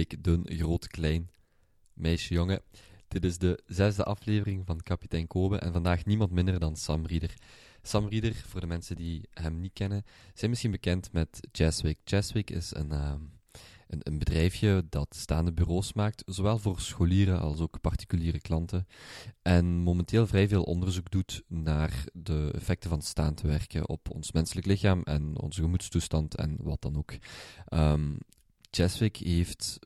dik, dun, groot, klein, meisje, jongen. Dit is de zesde aflevering van Kapitein Kobe en vandaag niemand minder dan Sam Rieder. Sam Rieder, voor de mensen die hem niet kennen, zijn misschien bekend met Jazzwick. Jazzwick is een, ehm, een, een bedrijfje dat staande bureaus maakt, zowel voor scholieren als ook particuliere klanten. En momenteel vrij veel onderzoek doet naar de effecten van staand werken op ons menselijk lichaam en onze gemoedstoestand en wat dan ook. Um, Jazzwick heeft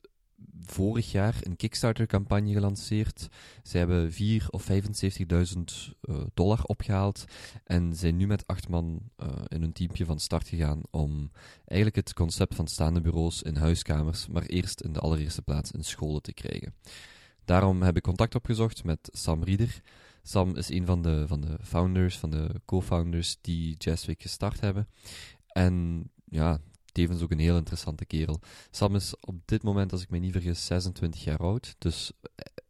vorig jaar een Kickstarter-campagne gelanceerd. Ze hebben 4 of 75.000 uh, dollar opgehaald en zijn nu met acht man uh, in een teampje van start gegaan om eigenlijk het concept van staande bureaus in huiskamers, maar eerst in de allereerste plaats in scholen te krijgen. Daarom heb ik contact opgezocht met Sam Rieder. Sam is een van de, van de founders, van de co-founders die Jazzwick gestart hebben. En ja, tevens ook een heel interessante kerel. Sam is op dit moment, als ik me niet vergis, 26 jaar oud. Dus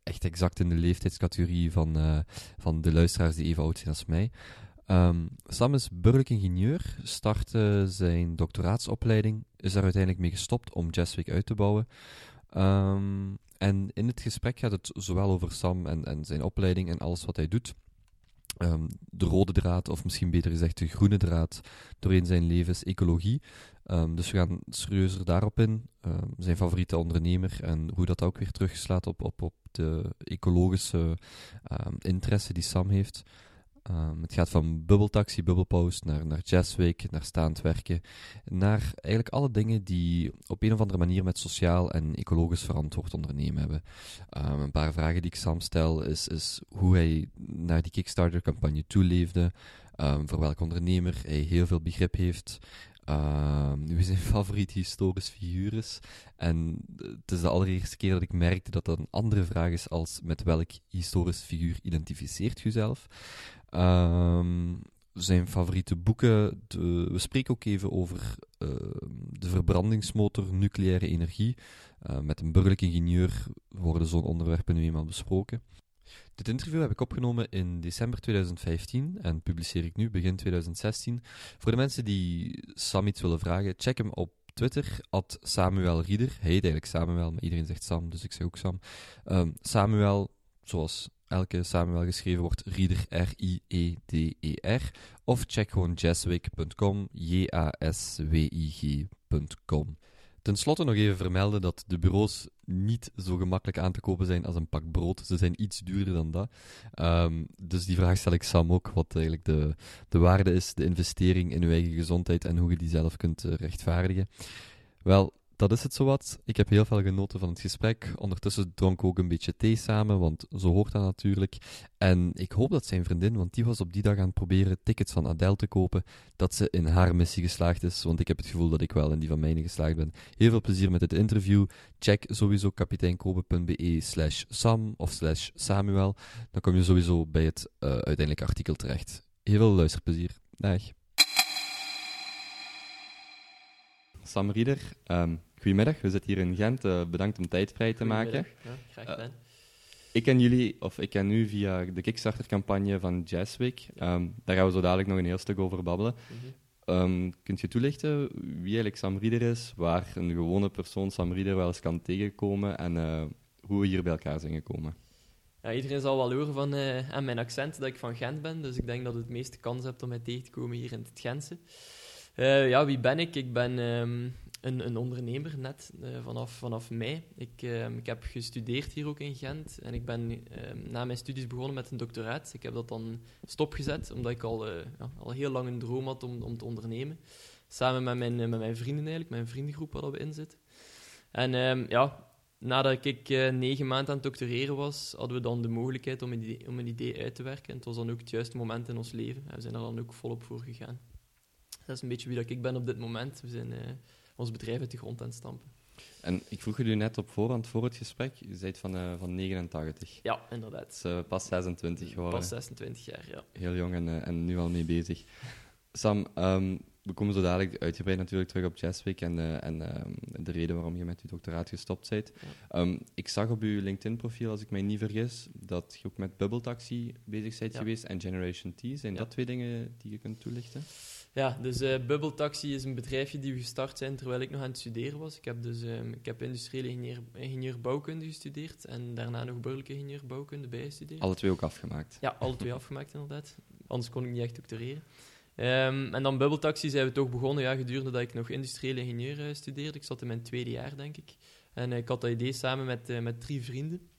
echt exact in de leeftijdscategorie van, uh, van de luisteraars die even oud zijn als mij. Um, Sam is burgerlijk ingenieur, startte zijn doctoraatsopleiding, is daar uiteindelijk mee gestopt om Jazzwick uit te bouwen. Um, en in het gesprek gaat het zowel over Sam en, en zijn opleiding en alles wat hij doet. Um, de rode draad, of misschien beter gezegd de groene draad, doorheen zijn leven is ecologie. Um, dus we gaan serieuzer daarop in. Um, zijn favoriete ondernemer en hoe dat ook weer terugslaat op, op, op de ecologische interesse die Sam heeft. het gaat van bubbeltaxi, bubbelpost naar, naar jazzweek, naar staand werken. Naar eigenlijk alle dingen die op een of andere manier met sociaal en ecologisch verantwoord ondernemen hebben. een paar vragen die ik Sam stel is, is hoe hij naar die Kickstarter-campagne toeleefde. Voor welke ondernemer hij heel veel begrip heeft. Uh, wie zijn favoriet historisch figuur. En het is de allereerste keer dat ik merkte dat dat een andere vraag is als met welk historisch figuur identificeert u zelf. Uh, zijn favoriete boeken. We spreken ook even over uh, de verbrandingsmotor nucleaire energie. Uh, met een burgerlijk ingenieur worden zo'n onderwerpen nu eenmaal besproken. Dit interview heb ik opgenomen in december 2015 en publiceer ik nu begin 2016. Voor de mensen die Sam iets willen vragen, check hem op Twitter, at Samuel Rieder. Hij heet eigenlijk Samuel, maar iedereen zegt Sam, dus ik zeg ook Sam. Um, Samuel, zoals elke Samuel geschreven wordt, Rieder, R-I-E-D-E-R. Of check gewoon jazzwig.com, J-A-S-W-I-G.com. Ten slotte nog even vermelden dat de bureaus niet zo gemakkelijk aan te kopen zijn als een pak brood. Ze zijn iets duurder dan dat. Um, dus die vraag stel ik Sam ook, wat eigenlijk de, de waarde is, de investering in uw eigen gezondheid en hoe je die zelf kunt uh, rechtvaardigen. Wel, dat is het zowat. Ik heb heel veel genoten van het gesprek. Ondertussen dronk ook een beetje thee samen, want zo hoort dat natuurlijk. En ik hoop dat zijn vriendin, want die was op die dag aan het proberen tickets van Adele te kopen, dat ze in haar missie geslaagd is. Want ik heb het gevoel dat ik wel in die van mijne geslaagd ben. Heel veel plezier met dit interview. Check sowieso kapiteinkobe.be slash Sam of slash Samuel. Dan kom je sowieso bij het uh, uiteindelijke artikel terecht. Heel veel luisterplezier. Dag. Sam Rieder, um, goedemiddag. We zitten hier in Gent. Uh, bedankt om tijd vrij te maken. Ja, graag gedaan. Uh, ik ken jullie, of ik ken u via de Kickstarter-campagne van Jazzweek. Um, daar gaan we zo dadelijk nog een heel stuk over babbelen. Mm -hmm. um, kunt je toelichten wie eigenlijk Sam Rieder is, waar een gewone persoon Sam Rieder wel eens kan tegenkomen en uh, hoe we hier bij elkaar zijn gekomen? Ja, iedereen zal wel horen van, aan mijn accent dat ik van Gent ben, dus ik denk dat het het meeste kans hebt om mij tegen te komen hier in het Gentse. Ja, wie ben ik? Ik ben um, een, een, ondernemer net uh, vanaf, vanaf mei. Ik, uh, ik heb gestudeerd hier ook in Gent en ik ben na mijn studies begonnen met een doctoraat. Ik heb dat dan stopgezet omdat ik al, ja, al heel lang een droom had om, om te ondernemen. Samen met mijn, met mijn vrienden eigenlijk, mijn vriendengroep waar we in zitten. En um, ja, nadat ik negen maanden aan het doctoreren was, hadden we dan de mogelijkheid om een, idee, om een idee uit te werken. En het was dan ook het juiste moment in ons leven. En we zijn er dan ook volop voor gegaan. Dat is een beetje wie dat ik ben op dit moment. We zijn ons bedrijf uit de grond aan het stampen. En ik vroeg u net op voorhand, voor het gesprek, u bent van, uh, van 89. Ja, inderdaad. Dus uh, pas 26 geworden. Pas 26 jaar, ja. Heel jong en, en nu al mee bezig. Sam, um, we komen zo dadelijk uitgebreid natuurlijk terug op Jazzweek en, en um, de reden waarom je met je doctoraat gestopt bent. Ja. Um, ik zag op uw LinkedIn-profiel, als ik mij niet vergis, dat je ook met Bubble Taxi bezig bent ja. geweest en Generation T. Zijn dat twee dingen die je kunt toelichten? Ja, dus eh Bubble Taxi is een bedrijfje die we gestart zijn terwijl ik nog aan het studeren was. Ik heb dus ehm, ik heb industriële ingenieur, ingenieur bouwkunde gestudeerd en daarna nog burgerlijke ingenieur bouwkunde bijgestudeerd. Alle twee ook afgemaakt. Ja, alle twee afgemaakt inderdaad. Anders kon ik niet echt doctoreren. Ehm, en dan Bubble Taxi zijn we toch begonnen ja, gedurende dat ik nog industriële ingenieur eh, studeerde. Ik zat in mijn tweede jaar, denk ik. En eh, ik had dat idee samen met, met drie vrienden.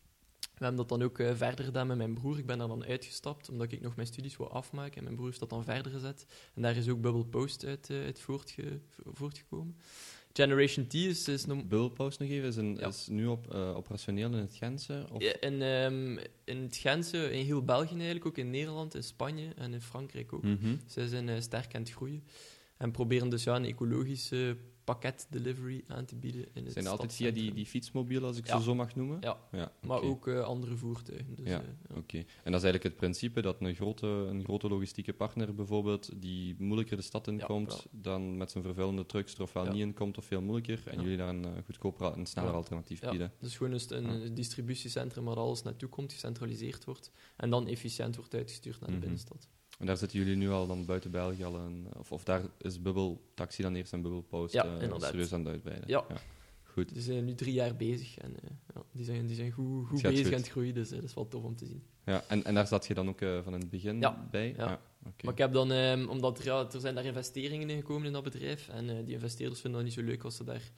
We hebben dat dan ook eh, verder gedaan met mijn broer. Ik ben daar dan uitgestapt, omdat ik nog mijn studies wou afmaken. En mijn broer heeft dat dan verder gezet. En daar is ook Bubble Post uit, eh, uit voortge- voortgekomen. Generation T is, is nog... Bubble Post nog even, is, een, Ja. is nu op, eh, operationeel in het Gentse? Of? Ja, In, ehm, in het Gentse, in heel België eigenlijk, ook in Nederland, in Spanje en in Frankrijk ook. Mhm. Zij zijn sterk aan het groeien. En proberen dus ja, een ecologische pakket delivery aan te bieden in het Zijn altijd via die, die fietsmobielen, als ik Ja. ze zo mag noemen? Ja, ja maar ook eh, andere voertuigen. Dus, Ja. eh, ja. Oké. En dat is eigenlijk het principe dat een grote, een grote logistieke partner bijvoorbeeld, die moeilijker de stad inkomt, dan met zijn vervuilende trucks er ofwel niet inkomt of veel moeilijker, en jullie daar een uh, goedkoper en sneller alternatief Ja. bieden. Dus gewoon een, st- een distributiecentrum waar alles naartoe komt, gecentraliseerd wordt. En dan efficiënt wordt uitgestuurd naar de Mhm. binnenstad. En daar zitten jullie nu al dan buiten België al een, of, of daar is Bubble Taxi dan eerst en Bubble Post Ja, eh, inderdaad. serieus aan het uitbreiden? Ja. Goed. Die zijn nu drie jaar bezig en eh, ja, die zijn, die zijn goed, bezig goed. aan het groeien. Dus eh, dat is wel tof om te zien. Ja, en, en daar zat je dan ook eh, van in het begin Ja, bij? ja. oké. Maar ik heb dan, ehm, omdat er, ja, er zijn daar investeringen in gekomen in dat bedrijf. En eh, die investeerders vinden dat niet zo leuk als er daar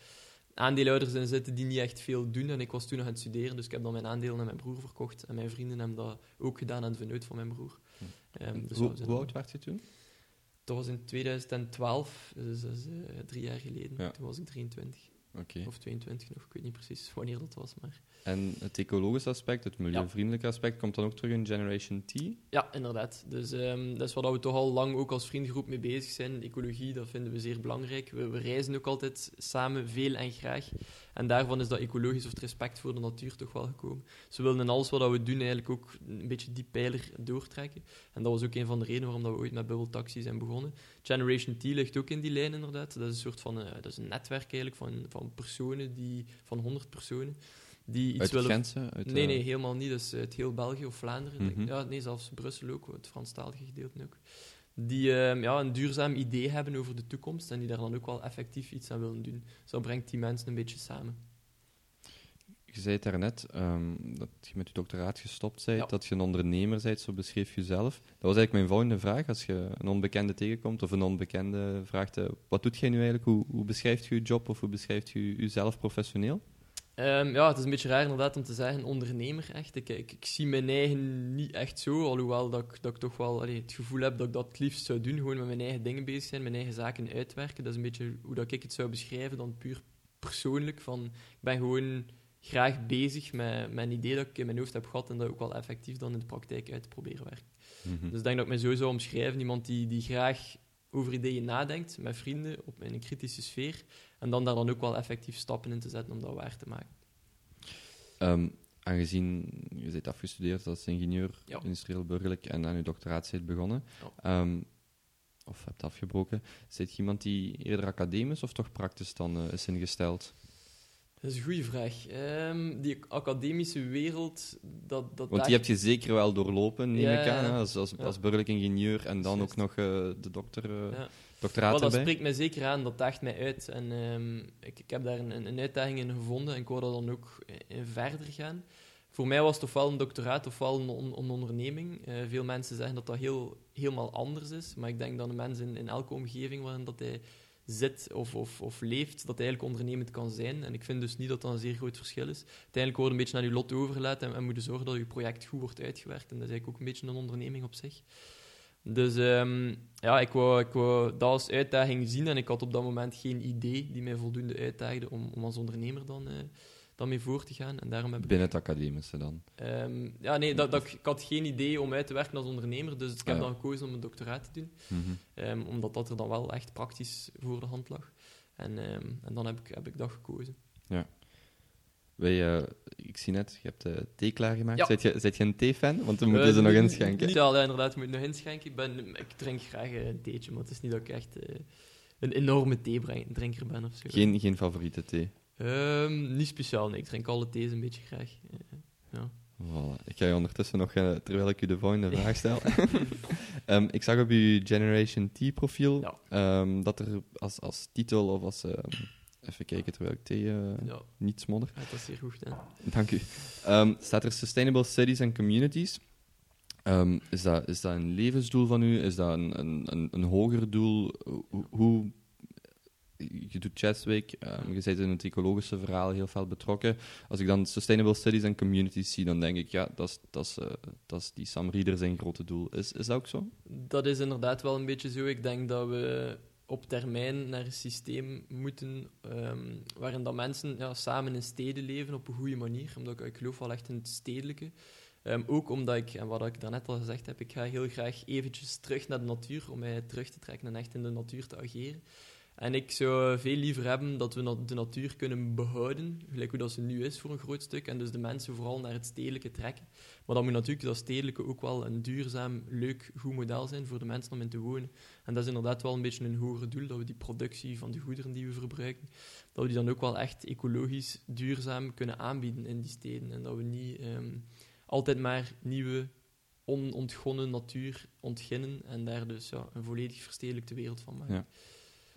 aandeelhouders in zitten die niet echt veel doen. En ik was toen nog aan het studeren, dus ik heb dan mijn aandelen aan mijn broer verkocht. En mijn vrienden hebben dat ook gedaan aan de vernoot van mijn broer. Ehm, dus hoe, oud werd je toen? Dat was in 2012, dus dat is eh, drie jaar geleden. Ja. Toen was ik 23. Oké. Of 22 nog, ik weet niet precies wanneer dat was. Maar... En het ecologische aspect, het milieuvriendelijke aspect, komt dan ook terug in Generation T? Ja, inderdaad. Dus ehm, dat is waar we toch al lang ook als vriendengroep mee bezig zijn. Ecologie, dat vinden we zeer belangrijk. We, we reizen ook altijd samen veel en graag. En daarvan is dat ecologisch of het respect voor de natuur toch wel gekomen. Ze willen in alles wat we doen eigenlijk ook een beetje die pijler doortrekken. En dat was ook een van de redenen waarom dat we ooit met Bubble Taxi zijn begonnen. Generation T ligt ook in die lijn inderdaad. Dat is een soort van eh, dat is een netwerk eigenlijk van, van personen, die, van 100 personen, die iets uit willen Gentse? Uit, Nee, eh, nee, helemaal niet. Is uit heel België of Vlaanderen. Mhm. Ja, nee, zelfs Brussel ook, het Franstalige gedeelte ook. Die ehm, ja, een duurzaam idee hebben over de toekomst en die daar dan ook wel effectief iets aan willen doen. Zo brengt die mensen een beetje samen. Je zei het daarnet, ehm dat je met je doctoraat gestopt bent, Ja. dat je een ondernemer bent, zo beschreef je zelf. Dat was eigenlijk mijn volgende vraag. Als je een onbekende tegenkomt of een onbekende vraagt, eh, wat doet jij nu eigenlijk? Hoe, hoe beschrijft je je job of hoe beschrijft je jezelf professioneel? Ehm, ja, het is een beetje raar inderdaad om te zeggen ondernemer echt. Ik, ik, ik zie mijn eigen niet echt zo, alhoewel dat ik, dat ik toch wel allee, het gevoel heb dat ik dat het liefst zou doen. Gewoon met mijn eigen dingen bezig zijn, mijn eigen zaken uitwerken. Dat is een beetje hoe dat ik het zou beschrijven, dan puur persoonlijk. Van, ik ben gewoon graag bezig met, met een idee dat ik in mijn hoofd heb gehad en dat ook wel effectief dan in de praktijk uit te proberen werken. Mhm. Dus ik denk dat ik mij zo zou omschrijven. Iemand die, die graag over ideeën nadenkt, met vrienden, op, in een kritische sfeer. En dan daar dan ook wel effectief stappen in te zetten om dat waar te maken. Ehm, aangezien je bent afgestudeerd als ingenieur, Ja. industrieel burgerlijk, en aan je doctoraat bent begonnen, Ja. ehm, of hebt afgebroken, zit je iemand die eerder academisch of toch praktisch dan eh, is ingesteld? Dat is een goede vraag. Ehm, die academische wereld, dat... dat Want daar- die heb je zeker wel doorlopen, neem Ja, ik aan, hè, als, als, Ja. als burgerlijk ingenieur en dan ook nog eh, de dokter, eh, Ja. doctoraat Maar dat erbij. spreekt mij zeker aan, dat daagt mij uit. En ehm, ik, ik heb daar een, een uitdaging in gevonden en ik wou daar dan ook in verder gaan. Voor mij was het ofwel een doctoraat ofwel een, on- een onderneming. Eh, veel mensen zeggen dat dat heel, helemaal anders is, maar ik denk dat een mens in, in elke omgeving waarin dat hij zit of, of, of leeft, dat eigenlijk ondernemend kan zijn. En ik vind dus niet dat dat een zeer groot verschil is. Uiteindelijk wordt een beetje aan je lot overgelaten en, en moet je zorgen dat je project goed wordt uitgewerkt. En dat is eigenlijk ook een beetje een onderneming op zich. Dus ehm, ja, ik wou, ik wou dat als uitdaging zien en ik had op dat moment geen idee die mij voldoende uitdaagde om, om als ondernemer dan, eh, dan mee voor te gaan. En daarom heb ik... Binnen het academische dan. ehm, ja, nee, dat, dat, ik had geen idee om uit te werken als ondernemer, dus ik heb Ah, ja. dan gekozen om een doctoraat te doen. Mhm. Ehm, omdat dat er dan wel echt praktisch voor de hand lag. En, ehm, en dan heb ik, heb ik dat gekozen. Wij, eh, ik zie net, je hebt eh, thee klaargemaakt. Ja. Zet je, zet je een theefan? Want we moeten Eh, ze nog inschenken. Ja, inderdaad, ik moet nog inschenken. Ik, ben, ik drink graag eh, een theetje, maar het is niet dat ik echt een enorme theedrinker ben of zo. Geen, geen favoriete thee. Ehm, niet speciaal, nee. Ik drink alle thees een beetje graag. Eh, ja. Voilà. Ik ga je ondertussen nog, eh, terwijl ik u de volgende vraag stel. Ehm, ik zag op uw Generation T-profiel Ja. ehm, dat er als, als titel of als... even kijken terwijl ik thee eh, Ja, niet smodder. ja, dat is zeer goed gedaan. Dank u. Staat er Sustainable Cities and Communities. Is, dat, is dat een levensdoel van u? Is dat een, een, een, een hoger doel? Hoe, hoe- je doet Cheswick, ehm, je bent in het ecologische verhaal heel veel betrokken. Als ik dan Sustainable Cities and Communities zie, dan denk ik, ja, eh, dat is die Sam Rieder zijn grote doel. Is, is dat ook zo? Dat is inderdaad wel een beetje zo. Ik denk dat we op termijn naar een systeem moeten ehm, waarin dat mensen ja, samen in steden leven op een goede manier. Omdat ik, ik geloof wel echt in het stedelijke. Ehm, ook omdat ik, en wat ik daarnet al gezegd heb, ik ga heel graag eventjes terug naar de natuur om mij terug te trekken en echt in de natuur te ageren. En ik zou veel liever hebben dat we de natuur kunnen behouden, gelijk hoe dat ze nu is voor een groot stuk, en dus de mensen vooral naar het stedelijke trekken. Maar dan moet natuurlijk dat stedelijke ook wel een duurzaam, leuk, goed model zijn voor de mensen om in te wonen. En dat is inderdaad wel een beetje een hoger doel, dat we die productie van de goederen die we verbruiken, dat we die dan ook wel echt ecologisch duurzaam kunnen aanbieden in die steden. En dat we niet ehm, altijd maar nieuwe, onontgonnen natuur ontginnen en daar dus ja, een volledig verstedelijkte wereld van maken.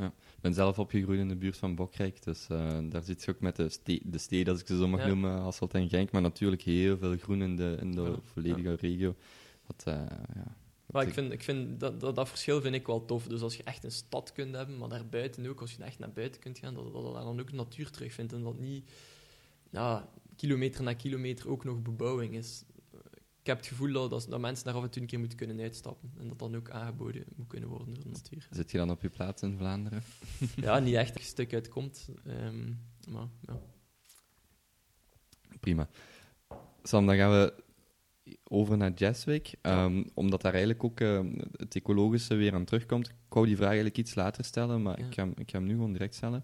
Ik ben zelf opgegroeid in de buurt van Bokrijk, dus eh, daar zit je ook met de, ste de steden, als ik ze zo mag Ja. noemen, Hasselt en Genk, maar natuurlijk heel veel groen in de, in de Ja, volledige regio. Wat, eh, ja. Maar ik vind, ik vind dat, dat, dat verschil vind ik wel tof. Dus als je echt een stad kunt hebben, maar daarbuiten ook, als je echt naar buiten kunt gaan, dat, dat je daar dan ook natuur terugvindt en dat niet ja, kilometer na kilometer ook nog bebouwing is. Ik heb het gevoel dat, dat, dat mensen daar af en toe een keer moeten kunnen uitstappen en dat dan ook aangeboden moet kunnen worden door de natuur. Zit je dan op je plaats in Vlaanderen? Ja, niet echt een stuk uitkomt, ehm, maar ja. Prima. Sam, dan gaan we over naar Jazzweek, ehm, omdat daar eigenlijk ook ehm, het ecologische weer aan terugkomt. Ik wou die vraag eigenlijk iets later stellen, maar Ja. ik, ga, ik ga hem nu gewoon direct stellen.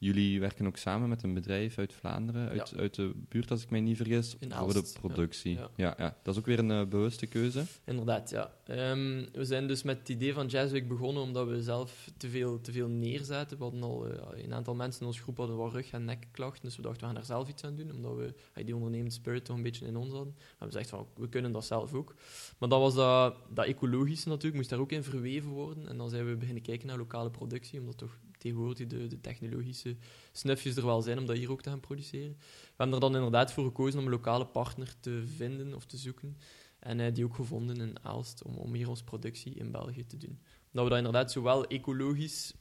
Jullie werken ook samen met een bedrijf uit Vlaanderen, uit, uit de buurt, als ik mij niet vergis, voor de productie. Ja. Ja. Ja, dat is ook weer een eh, bewuste keuze. Inderdaad, ja. Ehm, we zijn dus met het idee van Jazzweek begonnen omdat we zelf te veel, te veel neerzetten. We hadden al eh, een aantal mensen in onze groep hadden wel rug- en nekklachten, dus we dachten we gaan daar zelf iets aan doen, omdat we eh, die ondernemende spirit toch een beetje in ons hadden. We zeiden van, we kunnen dat zelf ook. Maar dan was dat, dat ecologische natuurlijk, moest daar ook in verweven worden. En dan zijn we beginnen kijken naar lokale productie, omdat toch tegenwoordig de, de technologische snufjes er wel zijn om dat hier ook te gaan produceren. We hebben er dan inderdaad voor gekozen om een lokale partner te vinden of te zoeken. En die ook gevonden in Aalst om, om hier onze productie in België te doen. Dat we dat inderdaad zowel ecologisch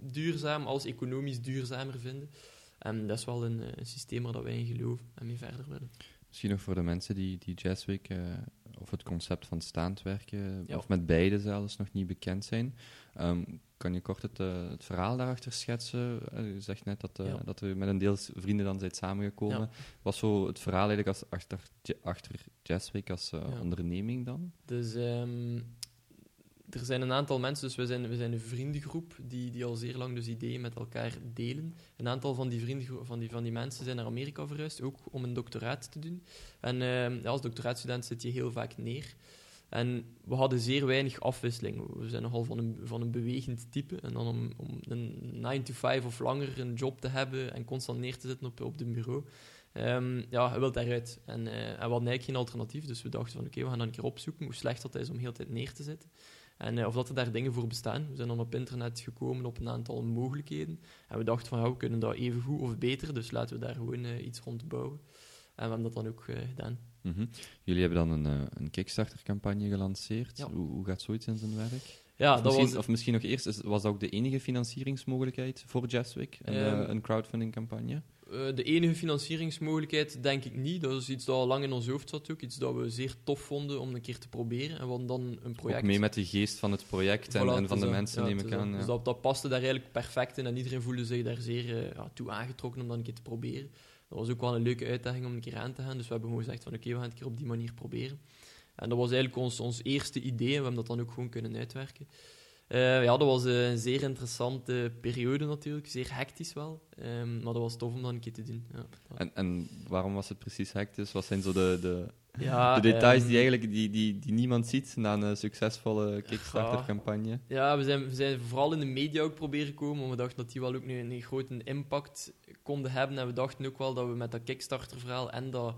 duurzaam als economisch duurzamer vinden. En dat is wel een, systeem waar wij in geloven en mee verder willen. Misschien nog voor de mensen die, die Jazzweek eh, of het concept van staand werken, Ja. of met beide zelfs nog niet bekend zijn. Ehm, kan je kort het, eh, het verhaal daarachter schetsen? Eh, je zegt net dat, Ja. dat u met een deel vrienden dan zijt samengekomen. Ja. Wat zo het verhaal eigenlijk als, achter, achter Jazzweek als onderneming dan? Dus ehm, er zijn een aantal mensen, dus we zijn, we zijn een vriendengroep die, die al zeer lang dus ideeën met elkaar delen. Een aantal van die, vriendengroep, van, die, van die mensen zijn naar Amerika verhuisd, ook om een doctoraat te doen. En ja, als doctoraatstudent zit je heel vaak neer. En we hadden zeer weinig afwisseling. We zijn nogal van een, van een bewegend type. En dan om, om een 9 to 5 of langer een job te hebben en constant neer te zitten op, op de bureau. Ehm, ja, hij wil daaruit. En, eh, en we hadden eigenlijk geen alternatief. Dus we dachten van oké, we gaan dan een keer opzoeken hoe slecht dat is om heel tijd neer te zitten. En eh, of dat er daar dingen voor bestaan. We zijn dan op internet gekomen op een aantal mogelijkheden. En we dachten van ja, we kunnen dat even goed of beter. Dus laten we daar gewoon eh, iets rond bouwen. En we hebben dat dan ook eh, gedaan. Mhm. Jullie hebben dan een, een Kickstarter-campagne gelanceerd. Ja. Hoe, hoe gaat zoiets in zijn werk? Ja, of, dat misschien, was... of misschien nog eerst, was dat ook de enige financieringsmogelijkheid voor Jazzweek? Een, Ehm, een crowdfunding-campagne? Eh, de enige financieringsmogelijkheid denk ik niet. Dat is iets dat al lang in ons hoofd zat ook. Iets dat we zeer tof vonden om een keer te proberen. En we hadden dan een project... Ook mee met de geest van het project en, Voilà, en van het de mensen, neem Ja, ik aan. dat. ja. Dus dat, dat paste daar eigenlijk perfect in. En iedereen voelde zich daar zeer eh, ja, toe aangetrokken om dat een keer te proberen. Dat was ook wel een leuke uitdaging om een keer aan te gaan. Dus we hebben gewoon gezegd van oké, we gaan het een keer op die manier proberen. En dat was eigenlijk ons, ons eerste idee. En we hebben dat dan ook gewoon kunnen uitwerken. Eh, ja, dat was een zeer interessante periode natuurlijk. Zeer hectisch wel. Ehm, maar dat was tof om dat een keer te doen. Ja, En, en waarom was het precies hectisch? Wat zijn zo de, de, ja, de details ehm, die, eigenlijk, die, die, die niemand ziet na een succesvolle Kickstarter-campagne? Ja, we zijn, we zijn vooral in de media ook proberen komen, want we dachten dat die wel ook nu een, een grote impact konden hebben. En we dachten ook wel dat we met dat Kickstarter-verhaal en dat,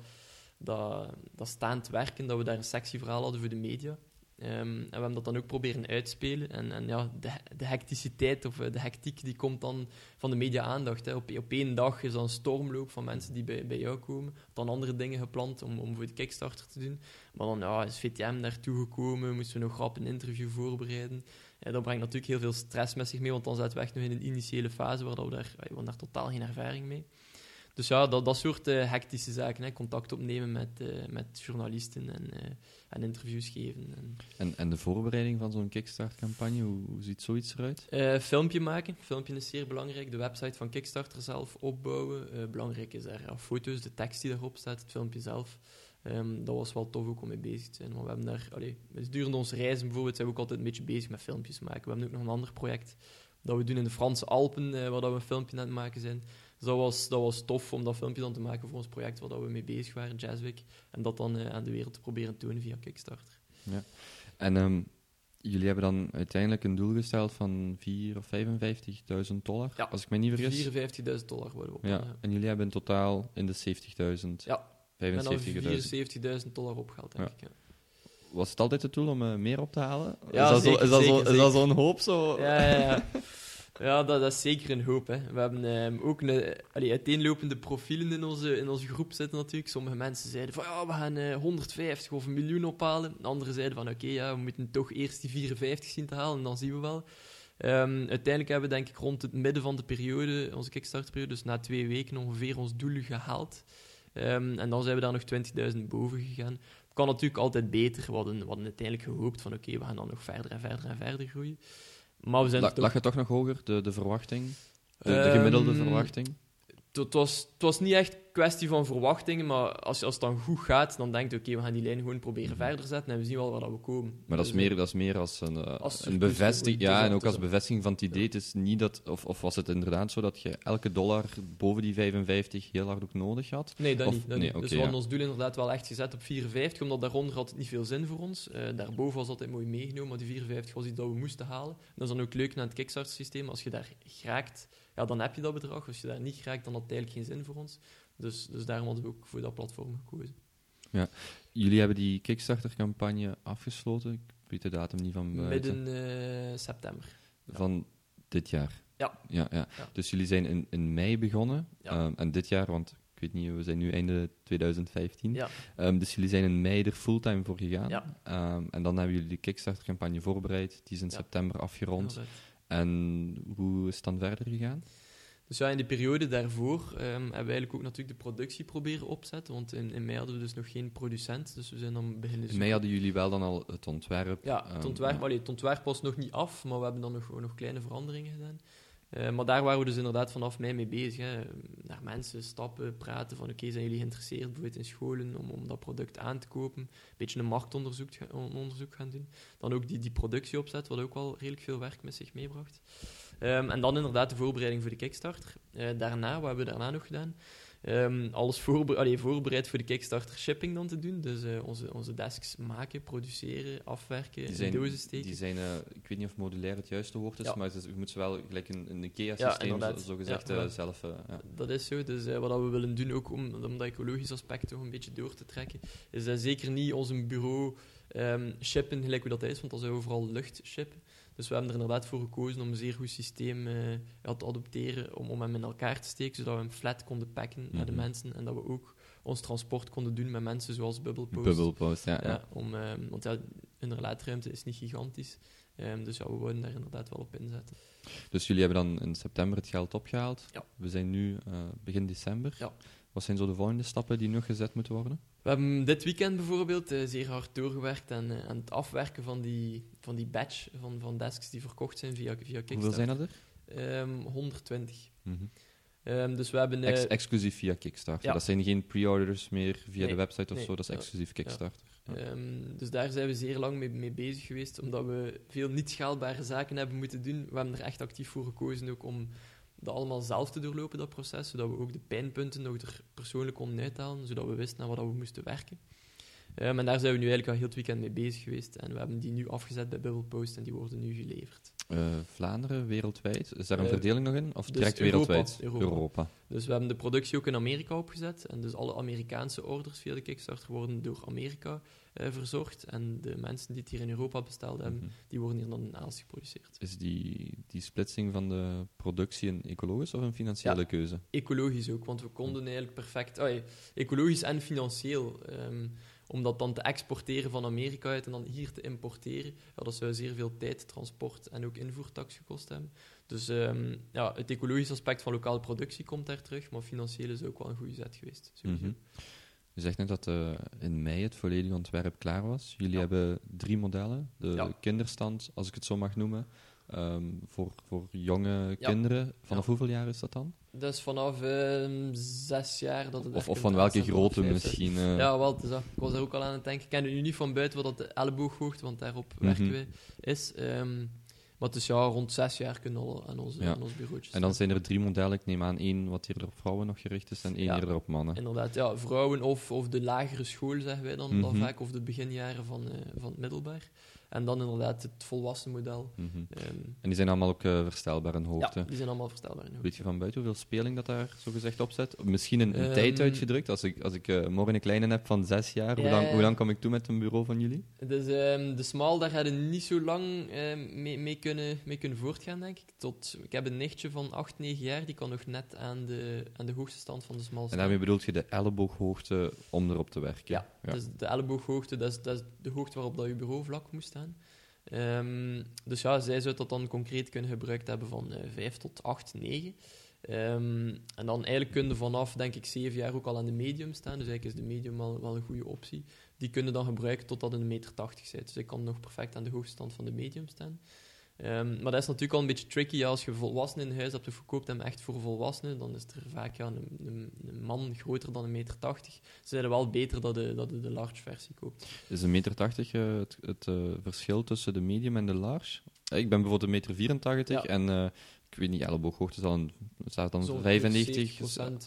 dat, dat staand werken, dat we daar een sexy verhaal hadden voor de media. Ehm, en we hebben dat dan ook proberen uitspelen. En, en ja, de, de hecticiteit of eh, de hectiek die komt dan van de media-aandacht. Op, op één dag is dan een stormloop van mensen die bij, bij jou komen. Dan andere dingen gepland om, om voor de Kickstarter te doen. Maar dan ja, is VTM daartoe gekomen, moesten we nog grap een interview voorbereiden. Ja, dat brengt natuurlijk heel veel stress met zich mee, want dan zitten we echt nog in een initiële fase waar we daar, we hebben daar totaal geen ervaring mee. Dus ja, dat, dat soort uh, hectische zaken. Hè. Contact opnemen met, met journalisten en, en interviews geven. En, en, en de voorbereiding van zo'n Kickstart-campagne, hoe, hoe, ziet zoiets eruit? filmpje maken. Filmpje is zeer belangrijk. De website van Kickstarter zelf opbouwen. belangrijk is daar ja, foto's, de tekst die daarop staat, het filmpje zelf. Um, dat was wel tof ook om mee bezig te zijn. Want we hebben daar, allee, durende onze reizen bijvoorbeeld, zijn we ook altijd een beetje bezig met filmpjes maken. We hebben ook nog een ander project dat we doen in de Franse Alpen, waar we een filmpje aan het maken zijn. Dus dat was, dat was tof om dat filmpje dan te maken voor ons project waar we mee bezig waren, Jazzwick. En dat dan uh, aan de wereld te proberen tonen via Kickstarter. Ja. En um, jullie hebben dan uiteindelijk een doel gesteld van 4 of 55.000 dollar, ja. als ik me niet vergis. 54.000 dollar worden we op. Ja. ja. En jullie hebben in totaal in de 70.000, ja. 75.000 dollar opgehaald, denk ik. Ja. Was het altijd het doel om uh, meer op te halen? Ja, is dat zo'n zo, is zo, hoop? Zo? Ja, ja, ja. Ja, dat, dat, is zeker een hoop. Hè. We hebben um, ook een, uiteenlopende profielen in onze, in onze groep zitten natuurlijk. Sommige mensen zeiden van ja, we gaan uh, 150 of een miljoen ophalen. Anderen zeiden van oké, ja, we moeten toch eerst die 54 zien te halen en dan zien we wel. Um, uiteindelijk hebben we denk ik rond het midden van de periode, onze Kickstarter-periode, dus na twee weken ongeveer ons doel gehaald. Um, en dan zijn we daar nog 20.000 boven gegaan. Het kan natuurlijk altijd beter. We hadden, we hadden uiteindelijk gehoopt van oké, we gaan dan nog verder en verder en verder groeien. Maar we zijn La, toch... Lag je toch nog hoger, de, de verwachting? De, de gemiddelde um, verwachting? Het was, het was niet echt kwestie van verwachtingen, maar als, als het dan goed gaat, dan denk je, oké, we gaan die lijn gewoon proberen verder zetten en we zien wel waar dat we komen. Maar dat is dus, meer, dat is meer als een, uh, als een bevestiging, ja, en ook als bevestiging van het idee. Het is niet dat, of, of was het inderdaad zo dat je elke dollar boven die 55 heel hard ook nodig had? Nee, dat of, niet. Dat nee, niet. Okay, dus we hadden ons doel inderdaad wel echt gezet op 54, omdat daaronder had het niet veel zin voor ons. Uh, daarboven was altijd mooi meegenomen, maar die 54 was iets dat we moesten halen. En dat is dan ook leuk naar het Kickstarter-systeem. Als je daar geraakt, ja, dan heb je dat bedrag. Als je daar niet geraakt, dan had het eigenlijk geen zin voor ons. Dus, dus daarom hadden we ook voor dat platform gekozen. Ja, jullie hebben die Kickstarter-campagne afgesloten. Ik weet de datum niet van buiten. Midden uh, september. Van dit jaar? Ja. Ja, ja. ja. Dus jullie zijn in, in mei begonnen. Ja. Um, en dit jaar, want ik weet niet, we zijn nu einde 2015. Ja. Um, dus jullie zijn in mei er fulltime voor gegaan. Ja. Um, en dan hebben jullie de Kickstarter-campagne voorbereid. Die is in september afgerond. En hoe is het dan verder gegaan? Dus ja, in de periode daarvoor um, hebben we eigenlijk ook natuurlijk de productie proberen opzetten. Want in, in mei hadden we dus nog geen producent. Dus we zijn dan beginnen... In mei hadden jullie wel dan al het ontwerp? Ja, het ontwerp, um, ja. allee, het ontwerp was nog niet af, maar we hebben dan nog, nog kleine veranderingen gedaan. Uh, maar daar waren we dus inderdaad vanaf mei mee bezig. Hè. Naar mensen stappen, praten van oké, okay, zijn jullie geïnteresseerd bijvoorbeeld in scholen om, om dat product aan te kopen. Een beetje een marktonderzoek onderzoek gaan doen. Dan ook die, die productie opzetten, wat ook wel redelijk veel werk met zich meebracht. Um, en dan inderdaad de voorbereiding voor de Kickstarter. Uh, daarna, wat hebben we daarna nog gedaan? Um, alles voorbe allee, voorbereid voor de Kickstarter shipping dan te doen. Dus uh, onze, onze desks maken, produceren, afwerken, die zijn, in dozen steken. Die zijn, uh, ik weet niet of modulair het juiste woord is, ja. maar je moet ze wel gelijk een, een IKEA-systeem ja, zo, zo gezegd ja, zelf... ja. Dat is zo. Dus wat we willen doen, ook om, om dat ecologisch aspect toch een beetje door te trekken, is dat zeker niet ons bureau um, shippen gelijk hoe dat is, want dat is overal lucht shippen. Dus we hebben er inderdaad voor gekozen om een zeer goed systeem uh, ja, te adopteren, om, om hem in elkaar te steken, zodat we hem flat konden packen mm -hmm. naar de mensen en dat we ook ons transport konden doen met mensen zoals Bubblepost. Bubblepost, ja. ja, om, um, want ja, hun laadruimte is niet gigantisch. Um, dus ja, we wouden daar inderdaad wel op inzetten. Dus jullie hebben dan in september het geld opgehaald. Ja. We zijn nu uh, begin december. Ja. Wat zijn zo de volgende stappen die nog gezet moeten worden? We hebben dit weekend bijvoorbeeld uh, zeer hard doorgewerkt aan, uh, aan het afwerken van die, van die batch van, van desks die verkocht zijn via, via Kickstarter. Hoeveel zijn dat er? Um, 120. Mm -hmm. um, dus we hebben... Uh, Ex exclusief via Kickstarter. Ja. Dat zijn geen pre-orders meer via nee, de website of nee, zo, dat is ja, exclusief Kickstarter. Ja. Um, dus daar zijn we zeer lang mee, mee, bezig geweest, omdat we veel niet schaalbare zaken hebben moeten doen. We hebben er echt actief voor gekozen ook om dat allemaal zelf te doorlopen, dat proces, zodat we ook de pijnpunten nog er persoonlijk konden uithalen, zodat we wisten naar wat we moesten werken. Um, en daar zijn we nu eigenlijk al heel het weekend mee bezig geweest. En we hebben die nu afgezet bij Bubblepost en die worden nu geleverd. Eh, Vlaanderen, wereldwijd. Is daar een Eh, verdeling nog in? Of dus direct Europa, wereldwijd? Europa. Dus we hebben de productie ook in Amerika opgezet. En dus alle Amerikaanse orders via de Kickstarter worden door Amerika eh, verzorgd. En de mensen die het hier in Europa besteld hebben, Mhm. die worden hier dan in Aalst geproduceerd. Is die, die splitsing van de productie een ecologisch of een financiële Ja. keuze? Ecologisch ook, want we konden eigenlijk perfect... ah, ja, ecologisch en financieel. ehm, om dat dan te exporteren van Amerika uit en dan hier te importeren, ja, dat zou zeer veel tijd, transport en ook invoertax gekost hebben. Dus ehm, ja, het ecologische aspect van lokale productie komt daar terug, maar financieel is ook wel een goede zet geweest. Mhm. Je zegt net dat eh, in mei het volledige ontwerp klaar was. Jullie Ja. hebben drie modellen. De Ja. kinderstand, als ik het zo mag noemen, ehm, voor, voor jonge Ja. kinderen. Vanaf Ja. hoeveel jaar is dat dan? Is vanaf ehm, zes jaar dat het Of, van welke grootte misschien? eh? Ja, wel, het is dat. ik was er ook al aan het denken. Ik ken het nu niet van buiten wat dat de ellebooghoogte, want daarop Mhm. werken we, is. Ehm, maar het is ja, rond zes jaar kunnen al aan onze, Ja. aan ons bureautje En dan zijn er drie modellen. Ik neem aan één wat eerder op vrouwen nog gericht is en één Ja. eerder op mannen. Inderdaad, ja, vrouwen of, of de lagere school, zeggen wij dan, dan Mhm. vaak, of de beginjaren van, eh, van het middelbaar. En dan inderdaad het volwassen model. Mhm. En die zijn allemaal ook eh, verstelbaar in hoogte. ja, die zijn allemaal verstelbaar. in Weet je van buiten hoeveel speling dat daar zo gezegd op zit? Misschien een, een Ehm, tijd uitgedrukt. Als ik, als ik eh, morgen een kleine heb van zes jaar, hoe, lang, hoe lang kom ik toe met een bureau van jullie? Dus ehm, de smal, daar hadden niet zo lang ehm, mee, mee, kunnen, mee kunnen voortgaan, denk ik. Tot, ik heb een nichtje van 8, 9 jaar, die kan nog net aan de, aan de hoogste stand van de smal En staan. daarmee bedoelt je de ellebooghoogte om erop te werken? Ja, Dus de ellebooghoogte, dat is, dat is de hoogte waarop dat je bureau vlak moest staan. Ehm, dus ja, zij zou dat dan concreet kunnen gebruikt hebben van eh 5 tot 8, 9. Ehm, en dan eigenlijk kun je vanaf, denk ik, 7 jaar ook al aan de medium staan. Dus eigenlijk is de medium wel, wel een goede optie. Die kunnen dan gebruiken totdat een meter 80 bent. Dus ik kan nog perfect aan de hoogste stand van de medium staan. Ehm, maar dat is natuurlijk al een beetje tricky. Als je volwassenen in huis hebt of verkoopt hem echt voor volwassenen, dan is er vaak ja, een, een, een man groter dan een meter 80. Ze zijn wel beter dat je, dat de large versie koopt. Is een meter tachtig eh, het, het eh, verschil tussen de medium en de large? Eh, Ik ben bijvoorbeeld een meter 84 Ja. en ik weet niet, ellebooghoogte zal een, staat dan Zo'n 95?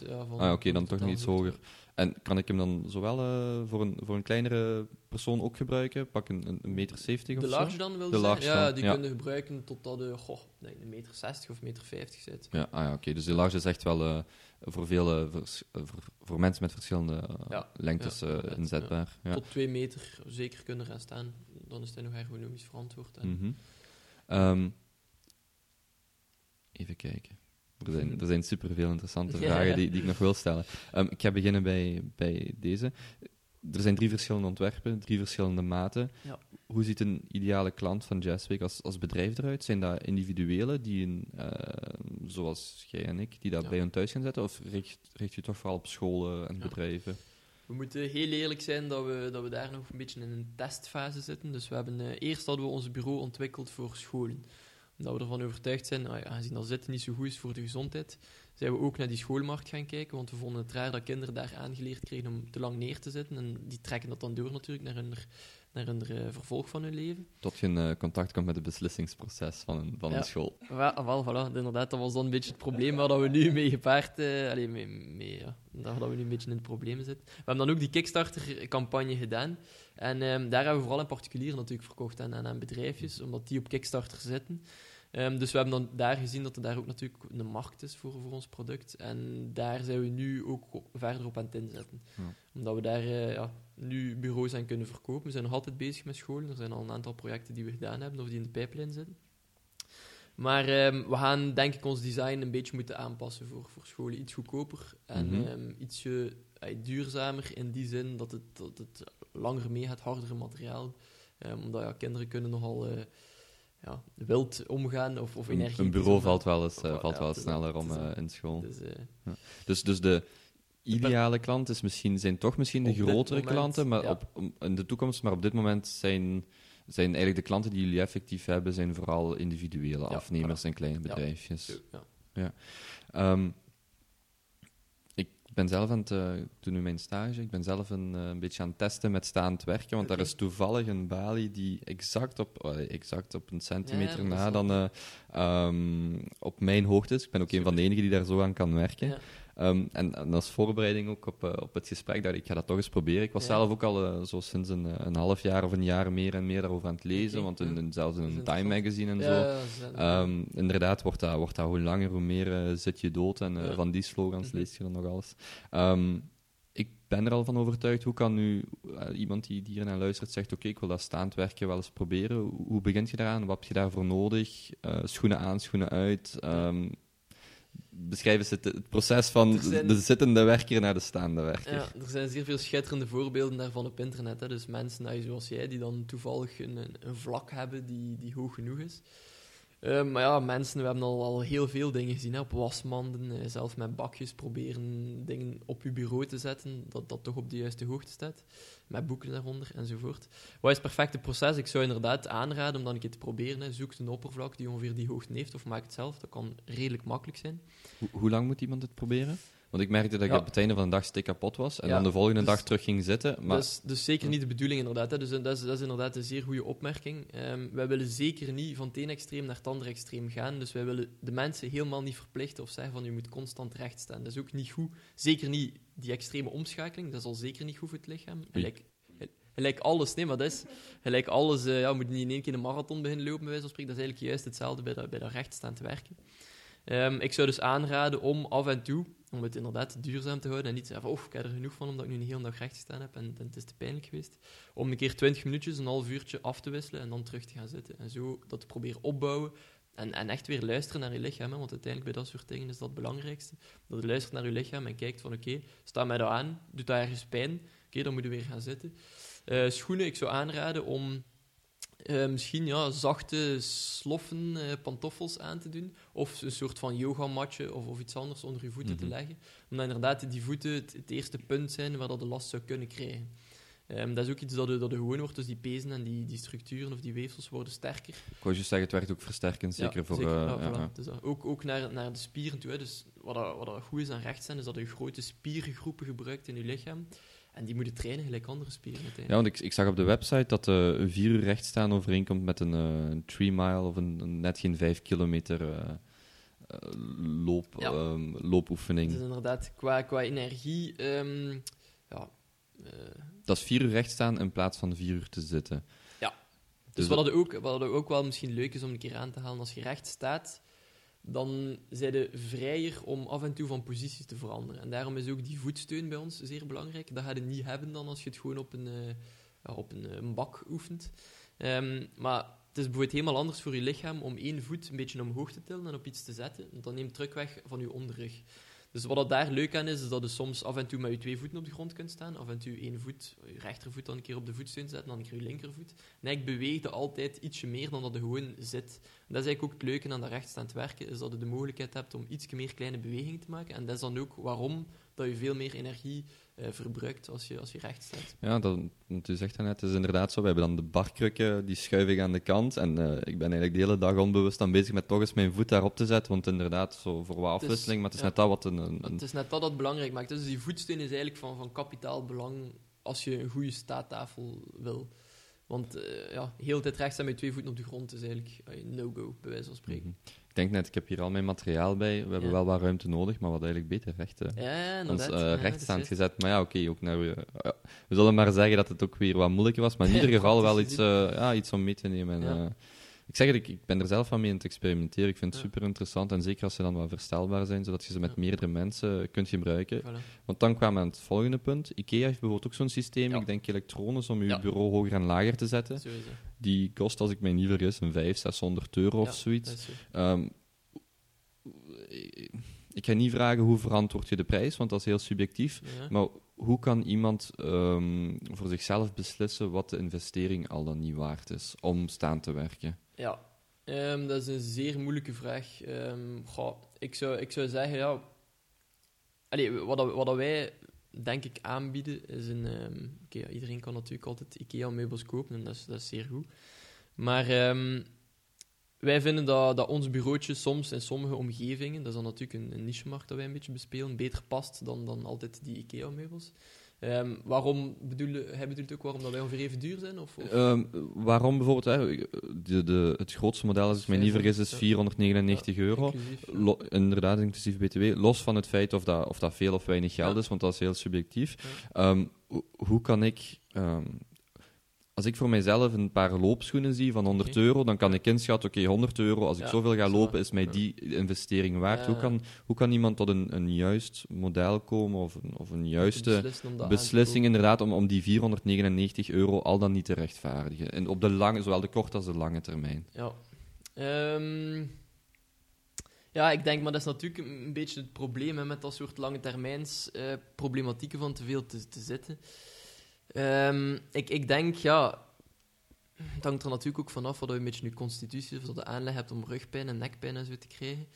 70%, ja, van Ah, oké, dan toch nog iets totaalhoogte. hoger. En kan ik hem dan zowel eh, voor, een, voor een kleinere persoon ook gebruiken? Pak een, een, een meter 70 of De zo? large dan wil De je? Ja, die ja. kun je gebruiken totdat je goh, denk een meter 60 of meter 50 zit. Ja, ah, ja oké. Dus de large is echt wel eh, voor veel eh, vers- voor, voor mensen met verschillende Ja, lengtes inzetbaar. Ja. Tot 2 meter zeker kunnen gaan staan. Dan is hij nog ergonomisch verantwoord. En Mhm. Ehm, even kijken. Er zijn, er zijn superveel interessante Ja. vragen die, die ik nog wil stellen. Ehm, ik ga beginnen bij, bij deze. Er zijn drie verschillende ontwerpen, drie verschillende maten. Ja. Hoe ziet een ideale klant van Jazzweek als, als bedrijf eruit? Zijn dat individuele, die een, eh, zoals jij en ik, die dat bij hun thuis gaan zetten? Of richt, richt je toch vooral op scholen en bedrijven? We moeten heel eerlijk zijn dat we, dat we daar nog een beetje in een testfase zitten. Dus we hebben, eh, eerst hadden we ons bureau ontwikkeld voor scholen. Omdat we ervan overtuigd zijn, ja, aangezien dat zitten niet zo goed is voor de gezondheid, zijn we ook naar die schoolmarkt gaan kijken. Want we vonden het raar dat kinderen daar aangeleerd kregen om te lang neer te zitten. En die trekken dat dan door natuurlijk naar hun, naar hun eh, vervolg van hun leven. Tot je in eh, contact komt met het beslissingsproces van een, van Ja. een school. Wel, wel, voilà, inderdaad, dat was dan een beetje het probleem waar dat we nu mee gepaard... eh allee, mee, mee, ja, daar dat we nu een beetje in het probleem zitten. We hebben dan ook die Kickstarter-campagne gedaan. En ehm, daar hebben we vooral aan particulieren natuurlijk verkocht en, en aan bedrijfjes, omdat die op Kickstarter zitten. Ehm, dus we hebben dan daar gezien dat er daar ook natuurlijk een markt is voor, voor ons product. En daar zijn we nu ook verder op aan het inzetten. Ja. Omdat we daar eh, ja, nu bureaus aan kunnen verkopen. We zijn nog altijd bezig met scholen. Er zijn al een aantal projecten die we gedaan hebben of die in de pijplijn zitten. Maar ehm, we gaan denk ik ons design een beetje moeten aanpassen voor, voor scholen. Iets goedkoper en ehm, ietsje eh, duurzamer in die zin dat het, dat het langer meegaat, hardere materiaal. Omdat ja, kinderen kunnen nogal eh, ja, wild omgaan of, of energie. een bureau valt wel eens, eh, wel, valt ja, wel sneller om eh, in school. Dus, eh, Dus, dus de ideale klant is misschien, zijn toch misschien de grotere moment, klanten, maar ja. op, in de toekomst. Maar op dit moment zijn, zijn eigenlijk de klanten die jullie effectief hebben, zijn vooral individuele Ja, afnemers en kleine Ja. bedrijfjes. zo, ja. Ehm, ben zelf aan het eh, ik doe nu mijn stage. Ik ben zelf een, eh, een beetje aan het testen met staand werken, want daar Oké. is toevallig een balie die exact op, exact op een centimeter na dan eh, ehm, op mijn hoogte is. Ik ben ook een van de enigen die daar zo aan kan werken. Ja. Ehm, en, en, als voorbereiding ook op, uh, op het gesprek, dacht ik, ik ga dat toch eens proberen. Ik was Ja. zelf ook al uh, zo sinds een, een half jaar of een jaar meer en meer daarover aan het lezen, want in, zelfs in Dat een Time magazine en Ja, zo. dat Ehm, inderdaad, wordt dat, wordt dat hoe langer, hoe meer eh, zit je dood. En eh, van die slogans Mhm. lees je dan nog alles. Ehm, ik ben er al van overtuigd. Hoe kan nu eh, iemand die, die hier naar luistert zegt: Oké, ik wil dat staand werken wel eens proberen. Hoe, begint je daaraan? Wat heb je daarvoor nodig? Eh, schoenen aan, schoenen uit. Ehm, beschrijf eens het, het proces van zijn- de zittende werker naar de staande werker. Ja, er zijn zeer veel schitterende voorbeelden daarvan op internet. Hè. Dus mensen nou, zoals jij, die dan toevallig een, een, vlak hebben die, die hoog genoeg is. Eh, maar ja, mensen, we hebben al, al heel veel dingen gezien. Hè. Op wasmanden, eh, zelf met bakjes proberen dingen op je bureau te zetten, dat dat toch op de juiste hoogte staat. Met boeken daaronder, enzovoort. Wat is het perfecte proces? Ik zou inderdaad aanraden om dan een keer te proberen. Zoek een oppervlak die ongeveer die hoogte heeft, of maak het zelf. Dat kan redelijk makkelijk zijn. Hoe lang moet iemand het proberen? Want ik merkte dat ik Ja. op het einde van de dag stik kapot was. En Ja, dan de volgende dus- dag terug ging zitten. Maar Dat, is, dus zeker niet de bedoeling, inderdaad. Hè. Dus eh, dat is, dat is inderdaad een zeer goede opmerking. Ehm, wij willen zeker niet van het ene extreem naar het andere extreem gaan. Dus wij willen de mensen helemaal niet verplichten of zeggen van je moet constant recht staan. Dat is ook niet goed. Zeker niet die extreme omschakeling. Dat is al zeker niet goed voor het lichaam. Gelijk, gelijk alles, nee, maar dat is gelijk alles. eh, ja, we moeten niet in één keer een marathon beginnen lopen, bij wijze van spreken. Dat is eigenlijk juist hetzelfde bij dat, bij dat recht staan te werken. Ehm, ik zou dus aanraden om af en toe, om het inderdaad duurzaam te houden en niet te zeggen oh, ik heb er genoeg van omdat ik nu een hele dag recht gestaan heb en, het is te pijnlijk geweest, om een keer 20 minuutjes, een half uurtje af te wisselen en dan terug te gaan zitten. En zo dat te proberen opbouwen en, en echt weer luisteren naar je lichaam, want uiteindelijk bij dat soort dingen is dat het belangrijkste. Dat je luistert naar je lichaam en kijkt van, oké, sta mij dat aan, doet dat ergens pijn, oké, dan moet je weer gaan zitten. Eh, schoenen, ik zou aanraden om eh, misschien ja, zachte sloffen, eh, pantoffels aan te doen. Of een soort van yogamatje of, of iets anders onder je voeten te Mhm. leggen. Omdat inderdaad die voeten het, het eerste punt zijn waar dat de last zou kunnen krijgen. Ehm, dat is ook iets dat je, dat je gewoon wordt, dus die pezen en die, die structuren of die weefsels worden sterker. ik wou juist zeggen, het werkt ook versterkend. Zeker Ja, voor. zeker. eh, Ja, ja, voilà. ja. Dus ook, ook naar, naar de spieren toe. Hè. Dus wat, dat, wat dat goed is aan recht zijn, is dat je grote spiergroepen gebruikt in je lichaam. En die moeten trainen gelijk andere spieren Ja, want ik, ik zag op de website dat eh, een vier uur rechtstaan overeenkomt met een, eh, een 3 mile of een, een net geen vijf kilometer eh, eh, loop, Ja. ehm, loopoefening. Dus inderdaad, qua, qua energie... ehm, ja, eh, Dat is vier uur rechtstaan in plaats van vier uur te zitten. Ja. Dus Dus dat- wat, het ook, wat ook wel misschien leuk is om een keer aan te halen, als je recht staat, dan zijn je vrijer om af en toe van posities te veranderen. En daarom is ook die voetsteun bij ons zeer belangrijk. Dat ga je niet hebben dan als je het gewoon op een, eh, op een, eh, een bak oefent. Ehm, maar het is bijvoorbeeld helemaal anders voor je lichaam om één voet een beetje omhoog te tillen en op iets te zetten. Want dan neemt druk weg van je onderrug. Dus wat dat daar leuk aan is, is dat je soms af en toe met je twee voeten op de grond kunt staan. Af en toe één voet, je rechtervoet dan een keer op de voetsteun zetten, dan een keer je linkervoet. En ik beweegde altijd ietsje meer dan dat je gewoon zit. Dat is eigenlijk ook het leuke aan dat rechtstaand werken, is dat je de mogelijkheid hebt om iets meer kleine bewegingen te maken. En dat is dan ook waarom dat je veel meer energie eh, verbruikt als je, als je recht staat. Ja, dat, want u zegt dat net, het is inderdaad zo. We hebben dan de barkrukken, die schuif ik aan de kant. En eh, ik ben eigenlijk de hele dag onbewust aan bezig met toch eens mijn voet daarop te zetten. Want inderdaad, zo voor wat afwisseling, maar het is ja. net dat wat een... een, het is net dat dat belangrijk maakt. Dus die voetsteun is eigenlijk van, van kapitaal belang als je een goede staattafel wil. Want eh, ja, heel de tijd recht staan met twee voeten op de grond is eigenlijk eh, no-go, bij wijze van spreken. Mhm. Ik denk net, ik heb hier al mijn materiaal bij. We hebben Ja. wel wat ruimte nodig, maar wat eigenlijk beter recht. Ja, ons Ja, is rechtstaand gezet. Maar ja, oké, ook naar... eh, we zullen maar zeggen dat het ook weer wat moeilijker was, maar in ieder geval wel iets, ja, iets om mee te nemen. En, ik zeg het, ik, ik ben er zelf van mee aan het experimenteren. Ik vind het Ja. super interessant. En zeker als ze dan wat verstelbaar zijn, zodat je ze met Ja. meerdere mensen kunt gebruiken. Voilà. Want dan kwamen we aan het volgende punt. IKEA heeft bijvoorbeeld ook zo'n systeem, Ja. ik denk elektrones, om je bureau hoger en lager te zetten. Sowieso. Die kost, als ik mij niet vergis, een 500, 600 euro of zoiets. Ehm, ik ga niet vragen hoe verantwoord je de prijs, want dat is heel subjectief. Maar hoe kan iemand ehm, voor zichzelf beslissen wat de investering al dan niet waard is om staan te werken? Ja, Ehm, dat is een zeer moeilijke vraag. Ehm, ik, zou, ik zou zeggen, ja... Allee, wat, wat wij, denk ik, aanbieden, is een... ehm, iedereen kan natuurlijk altijd IKEA-meubels kopen, en dat is, dat is zeer goed. Maar wij vinden dat, dat ons bureautje soms in sommige omgevingen, dat is dan natuurlijk een, een niche-markt dat wij een beetje bespelen, beter past dan, dan altijd die IKEA-meubels. Ehm, waarom bedoel, hij bedoelt ook waarom dat wij ongeveer even duur zijn? Of, of? Ehm, waarom bijvoorbeeld, hè, de, de, het grootste model, als ik me niet vergis, is 499 euro. Inclusief, ja. Lo- inderdaad, inclusief BTW. Los van het feit of dat, of dat veel of weinig geld Ja. is, want dat is heel subjectief. Ehm, ho- hoe kan ik. Als ik voor mijzelf een paar loopschoenen zie van 100 Oké. euro, dan kan ik inschatten, oké, 100 euro, als ik Ja, zoveel ga lopen, is mij die investering waard. Hoe, kan, hoe kan iemand tot een, een juist model komen, of een, of een juiste beslissing inderdaad, om, om die 499 euro al dan niet te rechtvaardigen? En op de lange, zowel de korte als de lange termijn. Ja. Ehm, ja, ik denk, maar dat is natuurlijk een een beetje het probleem hè, met dat soort lange termijns eh, problematieken van te veel te, te zitten. Ehm, ik, ik denk, ja, het hangt er natuurlijk ook vanaf wat je een beetje je constitutie of je aanleg hebt om rugpijn en nekpijn en zo te krijgen.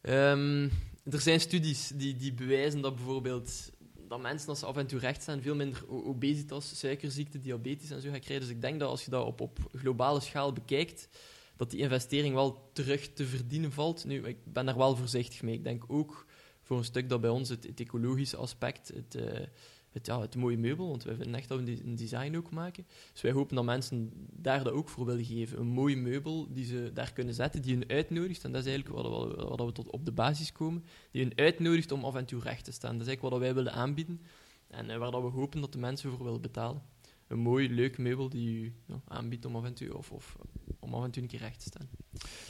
Ehm, er zijn studies die, die bewijzen dat bijvoorbeeld dat mensen als ze af en toe recht zijn veel minder obesitas, suikerziekte, diabetes en zo gaan krijgen. Dus ik denk dat als je dat op, op globale schaal bekijkt, dat die investering wel terug te verdienen valt. Nu, ik ben daar wel voorzichtig mee. Ik denk ook voor een stuk dat bij ons het, het ecologische aspect, het, eh, het, ja, het mooie meubel, want wij vinden echt dat we een de- een design ook maken. Dus wij hopen dat mensen daar dat ook voor willen geven. Een mooi meubel die ze daar kunnen zetten, die hun uitnodigt, en dat is eigenlijk wat, wat, wat we tot op de basis komen, die hun uitnodigt om af en toe recht te staan. Dat is eigenlijk wat wij willen aanbieden en eh, waar dat we hopen dat de mensen voor willen betalen. Een mooi, leuk meubel die u ja, aanbiedt om af en toe, of, of om af en toe een keer recht te staan.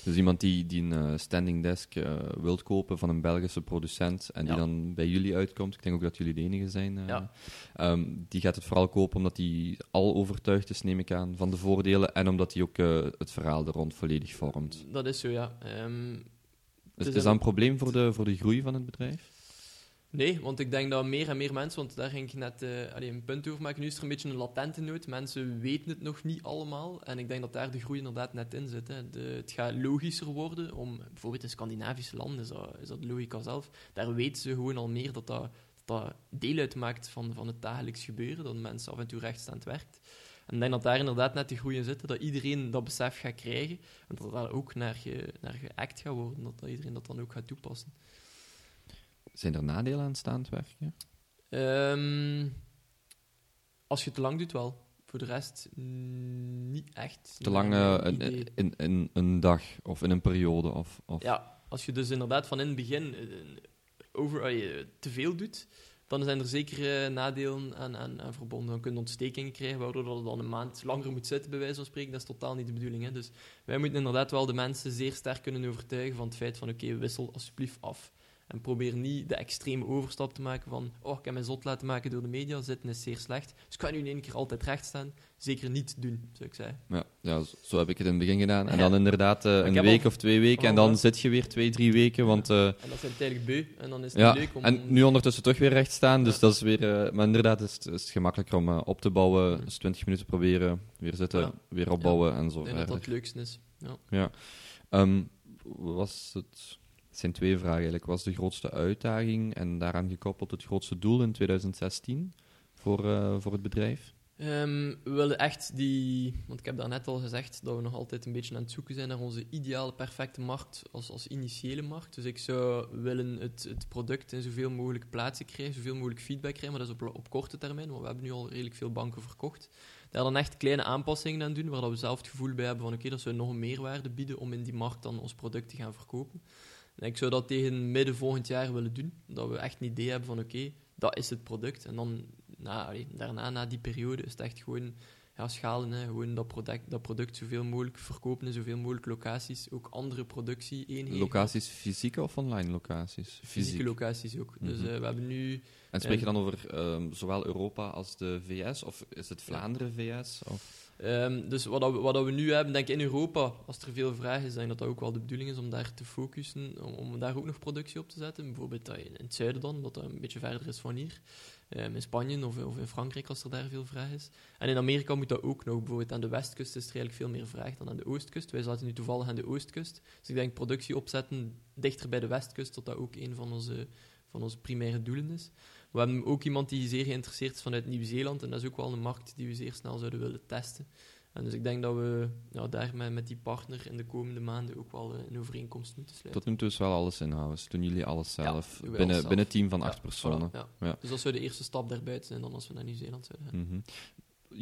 Dus iemand die, die een eh, standing desk eh, wilt kopen van een Belgische producent en die Ja. dan bij jullie uitkomt, ik denk ook dat jullie de enige zijn, eh, Ja. ehm, die gaat het vooral kopen omdat hij al overtuigd is, neem ik aan, van de voordelen en omdat hij ook het verhaal er rond volledig vormt. Dat is zo, ja. Ehm, Is, is is een- dat een probleem voor de, voor de groei van het bedrijf? Nee, want ik denk dat meer en meer mensen, want daar ging ik net eh, allee, een punt over maken, nu is er een beetje een latente nood. Mensen weten het nog niet allemaal. En ik denk dat daar de groei inderdaad net in zit. Hè. De, het gaat logischer worden om, bijvoorbeeld in Scandinavische landen, is dat, is dat logica zelf. Daar weten ze gewoon al meer dat dat, dat, dat deel uitmaakt van, van het dagelijks gebeuren, dat mensen af en toe rechtstaand werkt. En ik denk dat daar inderdaad net de groei in zit, dat iedereen dat besef gaat krijgen. En dat daar ook naar, naar geact gaat worden, dat, dat iedereen dat dan ook gaat toepassen. Zijn er nadelen aan staand werken? Ehm, als je het te lang doet, wel. Voor de rest, mm, niet echt. Te lang in, in, in een dag of in een periode? Of, of... Ja, als je dus inderdaad van in het begin eh, over, eh, te veel doet, dan zijn er zeker nadelen aan, aan, aan verbonden. Dan kun je ontstekingen krijgen, waardoor dat het dan een maand langer moet zitten, bij wijze van spreken. Dat is totaal niet de bedoeling. Hè. Dus wij moeten inderdaad wel de mensen zeer sterk kunnen overtuigen van het feit van oké, wissel alsjeblieft af. En probeer niet de extreme overstap te maken van oh, ik heb mij zot laten maken door de media, zitten is zeer slecht. Dus ik ga nu in één keer altijd recht staan. Zeker niet doen, zou ik zeggen. Ja, ja, zo- heb ik het in het begin gedaan. En Ja. dan inderdaad eh, een week al- of twee weken. En dan zit je weer twee, drie weken. Want eh, En dat zijn tijdelijk beu. En dan is het ja, leuk om... en nu ondertussen toch weer recht staan. Dus dat is weer. eh, maar inderdaad is het, is het gemakkelijker om op te bouwen. Mhm. Dus 20 minuten proberen, weer zitten, weer opbouwen en zo ik denk dat dat het leukste is. Ja. Ja. Ehm, was het. Het zijn twee vragen eigenlijk. Wat de grootste uitdaging en daaraan gekoppeld het grootste doel in 2016 voor, eh, voor het bedrijf? Ehm, we willen echt die... Want ik heb daarnet al gezegd dat we nog altijd een beetje aan het zoeken zijn naar onze ideale, perfecte markt als, als initiële markt. Dus ik zou willen het, het product in zoveel mogelijk plaatsen krijgen, zoveel mogelijk feedback krijgen, maar dat is op, op korte termijn, want we hebben nu al redelijk veel banken verkocht. Daar dan echt kleine aanpassingen aan doen, waar dat we zelf het gevoel bij hebben van oké, dat zou nog een meerwaarde bieden om in die markt dan ons product te gaan verkopen. En ik zou dat tegen midden volgend jaar willen doen, dat we echt een idee hebben van oké, dat is het product. En dan na, allee, daarna, na die periode, is het echt gewoon ja, schalen. Hè. Gewoon dat product, dat product zoveel mogelijk verkopen in zoveel mogelijk locaties. Ook andere productie-eenheden. Locaties fysieke of online locaties? Fysieke locaties ook. Dus Mhm. eh, we hebben nu... En spreek je Ja. dan over ehm, zowel Europa als de VS? Of is het Vlaanderen VS? Of? Ehm, dus wat, dat we, wat dat we nu hebben, denk ik in Europa, als er veel vraag is, denk dat dat ook wel de bedoeling is om daar te focussen, om, om daar ook nog productie op te zetten. Bijvoorbeeld in het zuiden dan, dat dat een beetje verder is van hier. Ehm, in Spanje of, of in Frankrijk, als er daar veel vraag is. En in Amerika moet dat ook nog. Bijvoorbeeld aan de westkust is er eigenlijk veel meer vraag dan aan de oostkust. Wij zaten nu toevallig aan de oostkust. Dus ik denk productie opzetten dichter bij de westkust, dat dat ook een van onze, van onze primaire doelen is. We hebben ook iemand die zeer geïnteresseerd is vanuit Nieuw-Zeeland. En dat is ook wel een markt die we zeer snel zouden willen testen. En dus ik denk dat we ja, daar met, met die partner in de komende maanden ook wel eh, een overeenkomst moeten sluiten. Tot nu toe is wel alles in-house. Doen jullie alles zelf? binnen, zelf. binnen een team van Ja, acht personen. voilà, ja. Dus dat zou de eerste stap daarbuiten zijn dan als we naar Nieuw-Zeeland zouden gaan. Mhm.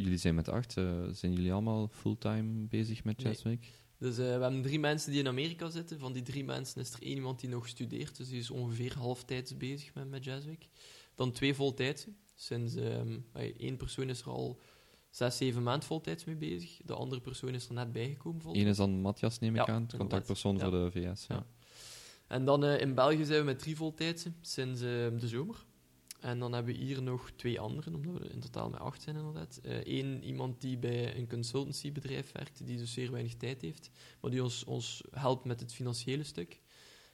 Jullie zijn met acht. eh, zijn jullie allemaal fulltime bezig met Nee. Jazzweek? Dus eh, we hebben drie mensen die in Amerika zitten. Van die drie mensen is er één iemand die nog studeert. Dus die is ongeveer halftijds bezig met, met Jazzweek. Dan twee voltijdse. Sinds ehm, eh, één persoon is er al zes, zeven maanden voltijds mee bezig. De andere persoon is er net bijgekomen voltijds. Eén is dan Matthias, neem ik Ja, aan. Contactpersoon Ja. voor de VS. Ja. En dan eh, in België zijn we met drie voltijdse sinds eh, de zomer. En dan hebben we hier nog twee anderen, omdat we in totaal met acht zijn inderdaad. Eén iemand die bij een consultancybedrijf werkt, die dus zeer weinig tijd heeft, maar die ons, ons helpt met het financiële stuk.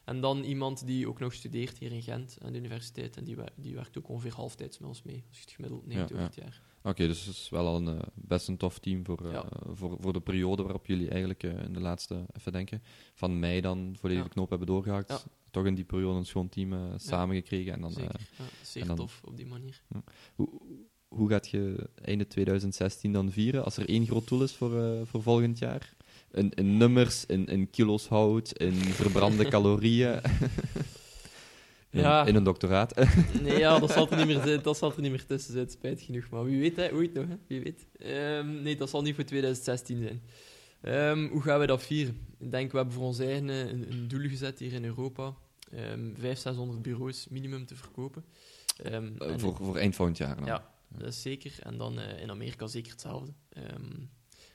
En dan iemand die ook nog studeert hier in Gent aan de universiteit en die, die werkt ook ongeveer halftijds met ons mee, als je het gemiddeld neemt over het jaar. Oké, dus het is wel al een, eh, best een tof team voor, eh, voor, voor de periode waarop jullie eigenlijk eh, in de laatste, even denken, van mei dan volledig de knoop hebben doorgehakt. Ja. Toch in die periode een schoon team samengekregen. En dan, Zeker, ja, zeer en dan- tof op die manier. hoe, hoe gaat je einde 2016 dan vieren? Als er één groot doel is voor, voor volgend jaar? In, in nummers, in, in kilo's hout, in verbrande calorieën. in, Ja. in een doctoraat. Nee, ja, dat zal er niet meer, zijn- dat zal er niet meer tussen zitten, spijt genoeg. Maar wie weet, hè, ooit nog, hè, wie weet. Ehm, nee, dat zal niet voor 2016 zijn. Ehm, hoe gaan we dat vieren? Ik denk, we hebben voor ons eigen eh, een, een doel gezet hier in Europa. Ehm 500, 600 bureaus minimum te verkopen. Ehm, Eh, voor, voor eind volgend jaar dan. Ja, dat is zeker. En dan eh, in Amerika zeker hetzelfde. Ehm,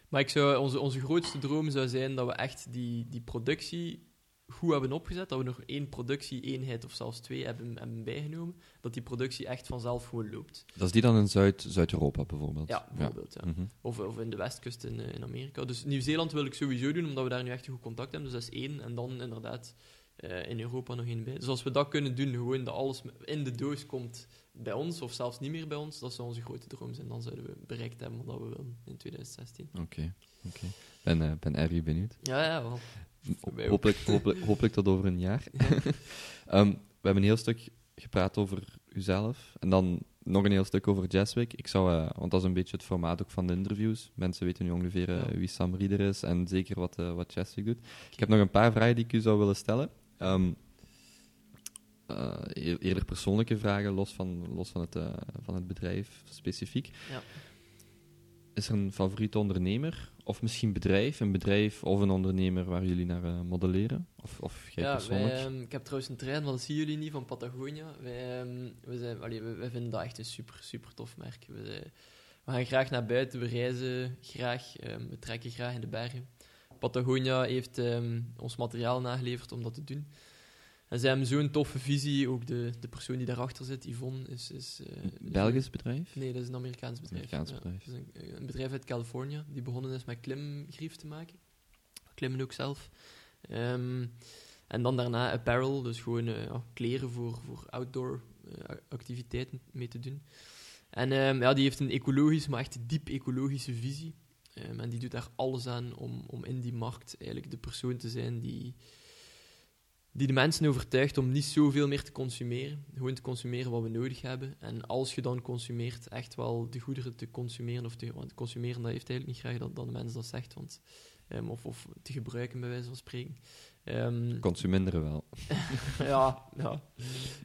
maar ik zou, onze, onze grootste droom zou zijn dat we echt die, die productie goed hebben opgezet. Dat we nog één productie-eenheid of zelfs twee hebben, hebben bijgenomen. Dat die productie echt vanzelf gewoon loopt. Dat is die dan in Zuid- Zuid-Europa bijvoorbeeld? Ja, bijvoorbeeld. Ja. Mhm. Of, of in de westkust in, eh, in Amerika. Dus Nieuw-Zeeland wil ik sowieso doen, omdat we daar nu echt een goed contact hebben. Dus dat is één. En dan inderdaad eh, in Europa nog één bij. Dus als we dat kunnen doen, gewoon dat alles in de doos komt bij ons, of zelfs niet meer bij ons, dat zou onze grote droom zijn. Dan zouden we bereikt hebben wat we willen in 2016. Oké, oké. Ben, eh, ben erg benieuwd. Ja, ja, wel. Hopelijk, hopelijk, hopelijk tot over een jaar. Ehm, we hebben een heel stuk gepraat over uzelf. En dan nog een heel stuk over Jazzwick. Ik zou, eh, want dat is een beetje het formaat ook van de interviews. Mensen weten nu ongeveer Ja. wie Sam Rieder is en zeker wat, eh wat Jazzwick doet. Ik heb nog een paar vragen die ik u zou willen stellen. Ehm, eh, eer- eerder persoonlijke vragen, los van, los van, het, eh, van het bedrijf specifiek. Ja. Is er een favoriete ondernemer? Of misschien bedrijf? Een bedrijf of een ondernemer waar jullie naar eh, modelleren? Of, of jij Ja, persoonlijk? wij, ehm, ik heb trouwens een trein, maar dat zien jullie niet, van Patagonia. Wij, ehm, we zijn, allee, we, wij vinden dat echt een super, super tof merk. We, zijn- we gaan graag naar buiten, we reizen graag, we trekken graag in de bergen. Patagonia heeft ehm, ons materiaal nageleverd om dat te doen. En ze hebben zo'n toffe visie, ook de, de persoon die daarachter zit, Yvonne, is... is eh, Belgisch bedrijf? Nee, dat is een Amerikaans bedrijf. Amerikaans Ja, bedrijf. is een, een bedrijf uit Californië die begonnen is met klimgrief te maken. Klimmen ook zelf. Ehm, en dan daarna apparel, dus gewoon eh, kleren voor, voor outdoor eh, activiteiten mee te doen. En ehm, ja, die heeft een ecologisch, maar echt diep ecologische visie. Ehm, en die doet daar alles aan om, om in die markt eigenlijk de persoon te zijn die, die de mensen overtuigt om niet zoveel meer te consumeren. Gewoon te consumeren wat we nodig hebben. En als je dan consumeert, echt wel de goederen te consumeren. Of te, want consumeren, dat heeft eigenlijk niet graag dat, dat de mens dat zegt. Want, ehm, of, of te gebruiken, bij wijze van spreken. Ehm, Consuminderen wel. ja, ja.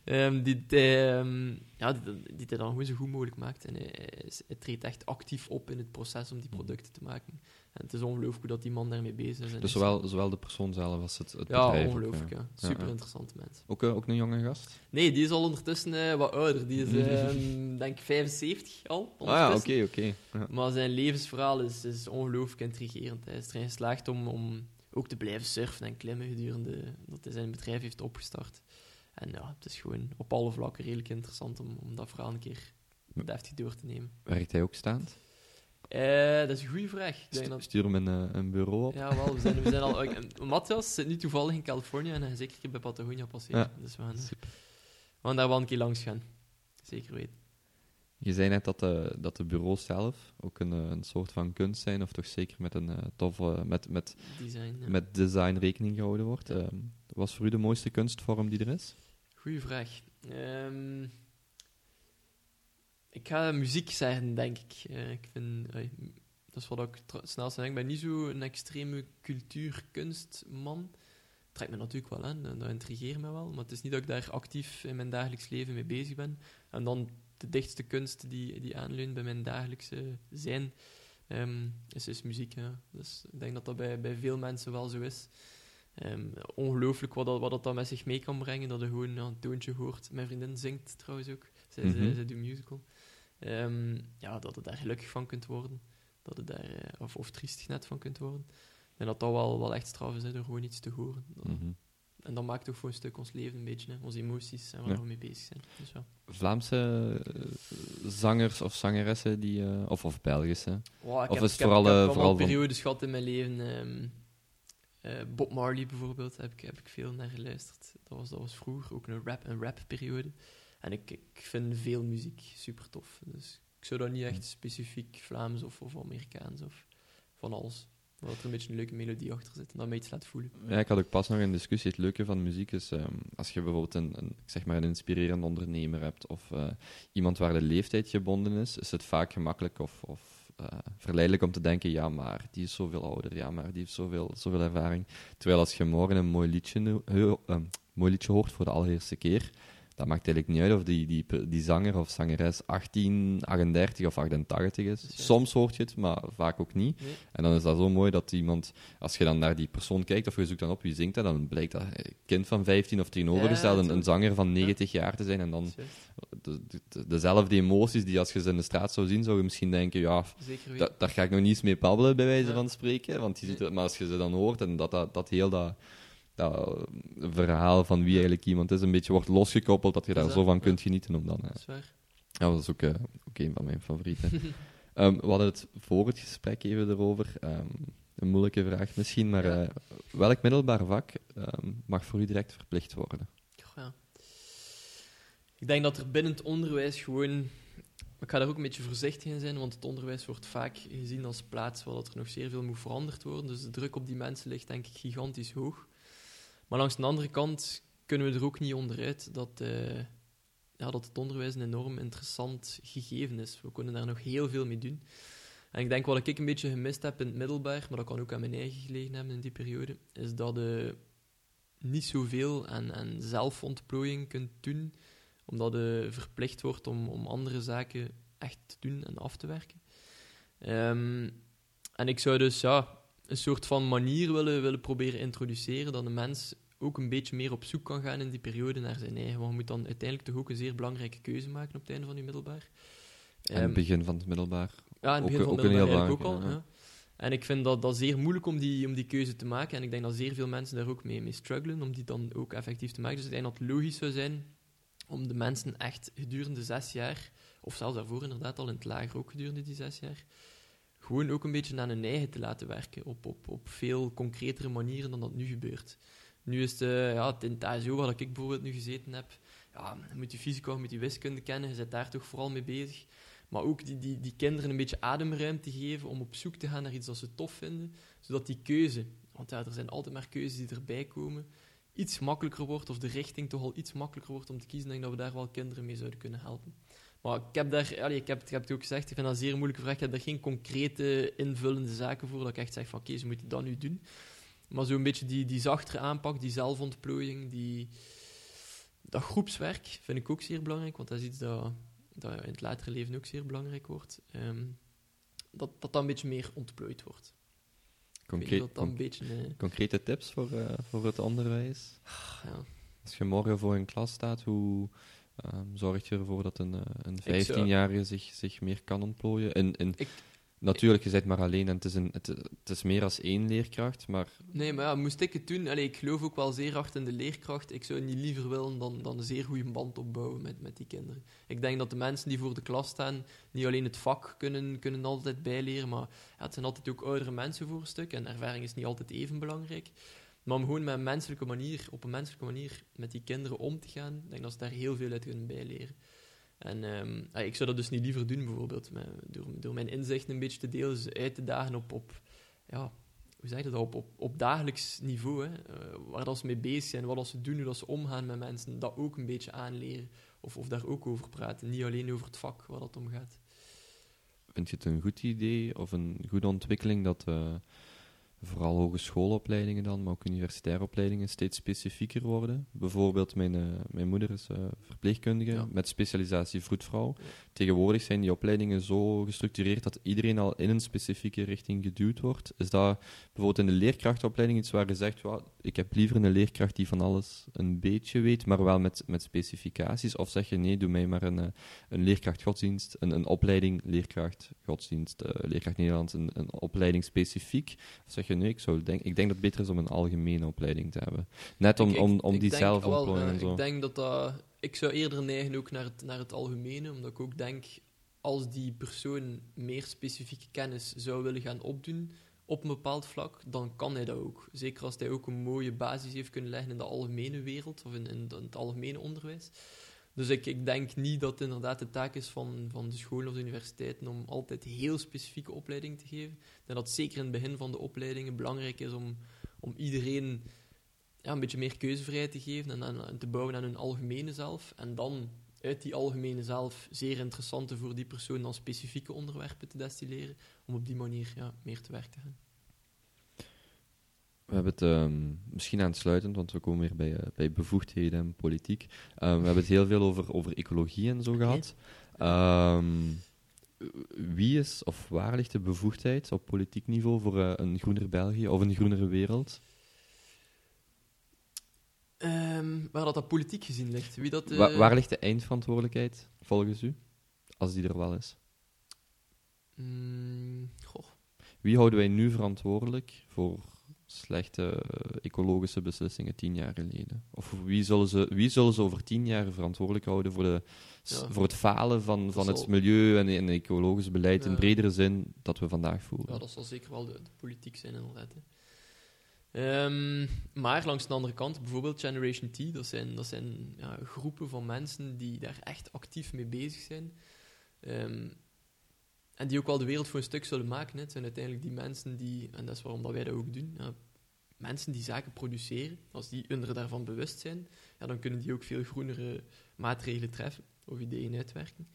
Ehm, die, die, ehm, ja, die, dan gewoon zo goed mogelijk maakt. En hij, hij hij treedt echt actief op in het proces om die producten te maken. En het is ongelooflijk hoe dat die man daarmee bezig is. Dus hij- zowel, zowel de persoon zelf als het, het Ja, bedrijf. ongelooflijk, ja. Ja, Super interessante mens. Ook, eh, ook een jonge gast? Nee, die is al ondertussen eh, wat ouder. Die is, ehm, denk ik, 75 al. Ah ja, oké, oké. Ja. Maar zijn levensverhaal is, is ongelooflijk intrigerend. Hij is erin geslaagd om, om ook te blijven surfen en klimmen gedurende dat hij zijn bedrijf heeft opgestart. En ja, het is gewoon op alle vlakken redelijk interessant om, om dat verhaal een keer deftig door te nemen. Werkt hij ook staand? Eh, dat is een goede vraag. Stu- dat- Stuur hem een, eh, een bureau op. ja, wel, we zijn, we zijn al... Matthias zit nu toevallig in Californië en hij zeker een keer bij Patagonia passeren. Ja. Dus we gaan, Super. we gaan daar wel een keer langs gaan. Zeker weten. Je zei net dat de, dat de bureaus zelf ook een, eh, een soort van kunst zijn, of toch zeker met een eh, toffe, met, met, Design, ja. met design rekening gehouden wordt. Ja. Ehm, wat is voor u de mooiste kunstvorm die er is? Goeie vraag. Ehm, ik ga muziek zeggen, denk ik. Eh, ik vind, eh, Dat is wat ik snelst denk. Ik ben niet zo een extreme cultuur-kunstman. Trekt me natuurlijk wel aan, dat intrigeert me wel. Maar het is niet dat ik daar actief in mijn dagelijks leven mee bezig ben. En dan de dichtste kunst die, die aanleunt bij mijn dagelijkse zijn, um, is, is muziek. Ja. Dus ik denk dat dat bij, bij veel mensen wel zo is. Um, ongelooflijk wat dat, wat dat dan met zich mee kan brengen, dat je gewoon een toontje hoort. Mijn vriendin zingt trouwens ook, zij, mm -hmm. zij, doet musical. Um, ja, dat je daar gelukkig van kunt worden. Dat je daar, uh, of, of triestig net van kunt worden. En dat dat wel, wel echt straf is, hè, door gewoon iets te horen. Dat, mm -hmm. En dat maakt ook voor een stuk ons leven een beetje, hè, onze emoties en waar ja. we mee bezig zijn. Dus ja. Vlaamse uh, zangers of zangeressen, die, uh, of, of Belgische? Ik of heb, is ik het vooral, heb, ik heb uh, vooral periodes gehad in mijn leven. Um, Bob Marley bijvoorbeeld, heb ik, heb ik veel naar geluisterd. Dat was, dat was vroeger ook een rap, een rap periode. En ik, ik vind veel muziek super tof. Dus ik zou dat niet echt specifiek Vlaams of, of Amerikaans of van alles. Dat er een beetje een leuke melodie achter zit en dat me iets laat voelen. Ja, ik had ook pas nog een discussie. Het leuke van muziek is, um, als je bijvoorbeeld een, een, zeg maar een inspirerende ondernemer hebt of uh, iemand waar de leeftijd gebonden is, is het vaak gemakkelijk of, of uh, verleidelijk om te denken, ja, maar die is zoveel ouder, ja, maar die heeft zoveel, zoveel ervaring. Terwijl als je morgen een mooi liedje, uh, mooi liedje hoort voor de allereerste keer, dat maakt eigenlijk niet uit of die, die, die zanger of zangeres 18, 38 of 88 is. Soms hoort je het, maar vaak ook niet. Nee. En dan is dat zo mooi dat iemand, als je dan naar die persoon kijkt of je zoekt dan op wie zingt dat, dan blijkt dat een kind van 15 of tegenovergesteld Ja, een, een zanger van 90 jaar te zijn. En dan de, de, dezelfde emoties die als je ze in de straat zou zien, zou je misschien denken, ja, da, daar ga ik nog niet eens mee babbelen, bij wijze Ja. van spreken. Want je Nee. ziet het, maar als je ze dan hoort en dat, dat, dat heel dat, dat verhaal van wie eigenlijk iemand is, een beetje wordt losgekoppeld, dat je daar zo van Ja. kunt genieten. Om dan, Dat is waar. ja, dat is ook, eh, ook een van mijn favorieten. Ehm, we hadden het voor het gesprek even erover. Ehm, een moeilijke vraag misschien, maar Ja. eh, welk middelbaar vak ehm, mag voor u direct verplicht worden? Goh, ja. Ik denk dat er binnen het onderwijs gewoon. Ik ga daar ook een beetje voorzichtig in zijn, want het onderwijs wordt vaak gezien als plaats waar er nog zeer veel moet veranderd worden. Dus de druk op die mensen ligt denk ik gigantisch hoog. Maar langs de andere kant kunnen we er ook niet onderuit dat, eh, ja, dat het onderwijs een enorm interessant gegeven is. We kunnen daar nog heel veel mee doen. En ik denk wat ik een beetje gemist heb in het middelbaar, maar dat kan ook aan mijn eigen gelegen hebben in die periode, is dat je niet zoveel aan, aan zelfontplooiing kunt doen, omdat je verplicht wordt om, om andere zaken echt te doen en af te werken. Ehm, en ik zou dus ja, een soort van manier willen, willen proberen introduceren dat de mens ook een beetje meer op zoek kan gaan in die periode naar zijn eigen. Want je moet dan uiteindelijk toch ook een zeer belangrijke keuze maken op het einde van je middelbaar. Ehm, het begin van het middelbaar. ja, in het Ook- begin van ook het een heel middelbaar ook al. Ja. En ik vind dat, dat zeer moeilijk om die, om die keuze te maken. En ik denk dat zeer veel mensen daar ook mee, mee struggelen, om die dan ook effectief te maken. Dus ik denk dat het logisch zou zijn om de mensen echt gedurende zes jaar, of zelfs daarvoor inderdaad al in het lager ook gedurende die zes jaar, gewoon ook een beetje aan hun eigen te laten werken. Op, op, op veel concretere manieren dan dat nu gebeurt. Nu is het, eh, ja, in het ASO, waar ik bijvoorbeeld nu gezeten heb, ja, je moet je fysica, je moet je wiskunde kennen, je zit daar toch vooral mee bezig. Maar ook die, die, die kinderen een beetje ademruimte geven om op zoek te gaan naar iets dat ze tof vinden, zodat die keuze, want ja, er zijn altijd maar keuzes die erbij komen, iets makkelijker wordt, of de richting toch al iets makkelijker wordt om te kiezen. Denk dat we daar wel kinderen mee zouden kunnen helpen. Maar ik heb daar, allee, ik, heb, ik heb het ook gezegd, ik vind dat een zeer moeilijke vraag. Ik heb daar geen concrete invullende zaken voor, dat ik echt zeg van oké, ze moeten dat nu doen. Maar zo'n beetje die, die zachtere aanpak, die zelfontplooiing, die, dat groepswerk vind ik ook zeer belangrijk, want dat is iets dat, dat in het latere leven ook zeer belangrijk wordt. Ehm, dat, dat dat een beetje meer ontplooid wordt. Ik Concre- vind dat dat een con- beetje... eh, concrete tips voor, eh, voor het onderwijs? ja. Als je morgen voor een klas staat, hoe ehm, zorg je ervoor dat een, eh, een zou- 15-jarige zich, zich meer kan ontplooien? En, en Ik- natuurlijk, je bent maar alleen en het is, een, het, het is meer als één leerkracht, maar Nee, maar ja, moest ik het doen... Allee, ik geloof ook wel zeer hard in de leerkracht. Ik zou niet liever willen dan, dan een zeer goede band opbouwen met, met die kinderen. Ik denk dat de mensen die voor de klas staan niet alleen het vak kunnen, kunnen altijd bijleren, maar ja, het zijn altijd ook oudere mensen voor een stuk. En ervaring is niet altijd even belangrijk. Maar om gewoon met menselijke manier, op een menselijke manier met die kinderen om te gaan, ik denk dat ze daar heel veel uit kunnen bijleren. En ehm, ja, ik zou dat dus niet liever doen, bijvoorbeeld, met, door, mijn inzichten een beetje te delen, ze uit te dagen op, op ja, hoe zeg dat, op, op, dagelijks niveau, hè, eh, waar dat ze mee bezig zijn, wat dat ze doen, hoe dat ze omgaan met mensen, dat ook een beetje aanleren. Of, of daar ook over praten, niet alleen over het vak waar dat om gaat. vind je het een goed idee of een goede ontwikkeling dat uh, vooral hogeschoolopleidingen dan, maar ook universitaire opleidingen steeds specifieker worden. Bijvoorbeeld, mijn, uh, mijn moeder is uh, verpleegkundige met specialisatie vroedvrouw. Tegenwoordig zijn die opleidingen zo gestructureerd dat iedereen al in een specifieke richting geduwd wordt. Is dat bijvoorbeeld in de leerkrachtopleiding iets waar je zegt, ik heb liever een leerkracht die van alles een beetje weet, maar wel met, met specificaties? Of zeg je, nee, doe mij maar een, eh, een leerkracht godsdienst, een, een opleiding leerkracht godsdienst, leerkracht Nederlands, een, een opleiding specifiek? Of zeg je, nee, ik, zou denk, ik denk dat het beter is om een algemene opleiding te hebben. Net om, om, om die zelfontplooiing en zo. Ik denk dat dat... Ik zou eerder neigen ook naar het, naar het algemene, omdat ik ook denk, als die persoon meer specifieke kennis zou willen gaan opdoen op een bepaald vlak, dan kan hij dat ook. Zeker als hij ook een mooie basis heeft kunnen leggen in de algemene wereld, of in, in het algemene onderwijs. Dus ik, ik denk niet dat het inderdaad de taak is van, van de scholen of universiteiten om altijd heel specifieke opleidingen te geven. En dat zeker in het begin van de opleidingen belangrijk is om, om iedereen ja, een beetje meer keuzevrijheid te geven en, en te bouwen aan hun algemene zelf. En dan uit die algemene zelf zeer interessante voor die persoon dan specifieke onderwerpen te destilleren, om op die manier ja, meer te werk te gaan. We hebben het um, misschien aansluitend, want we komen weer bij, uh, bij bevoegdheden en politiek. Um, we hebben het heel veel over, over ecologie en zo gehad. Um, wie is of waar ligt de bevoegdheid op politiek niveau voor uh, een groener België of een groenere wereld? Waar dat, dat politiek gezien ligt? Wie dat, uh... Wa waar ligt de eindverantwoordelijkheid volgens u, als die er wel is? Mm, goh. Wie houden wij nu verantwoordelijk voor slechte eh, ecologische beslissingen tien jaar geleden? Of wie zullen ze, wie zullen ze over tien jaar verantwoordelijk houden voor, de, voor het falen van, van het milieu en, en ecologisch beleid in bredere zin dat we vandaag voeren? Ja, dat zal zeker wel de, politiek zijn, inderdaad. Um, maar langs de andere kant, bijvoorbeeld Generation T, dat zijn, dat zijn ja, groepen van mensen die daar echt actief mee bezig zijn. Um, en die ook wel de wereld voor een stuk zullen maken. Het zijn uiteindelijk die mensen die, en dat is waarom dat wij dat ook doen, ja, mensen die zaken produceren, als die er daarvan bewust zijn, ja, dan kunnen die ook veel groenere maatregelen treffen of ideeën uitwerken.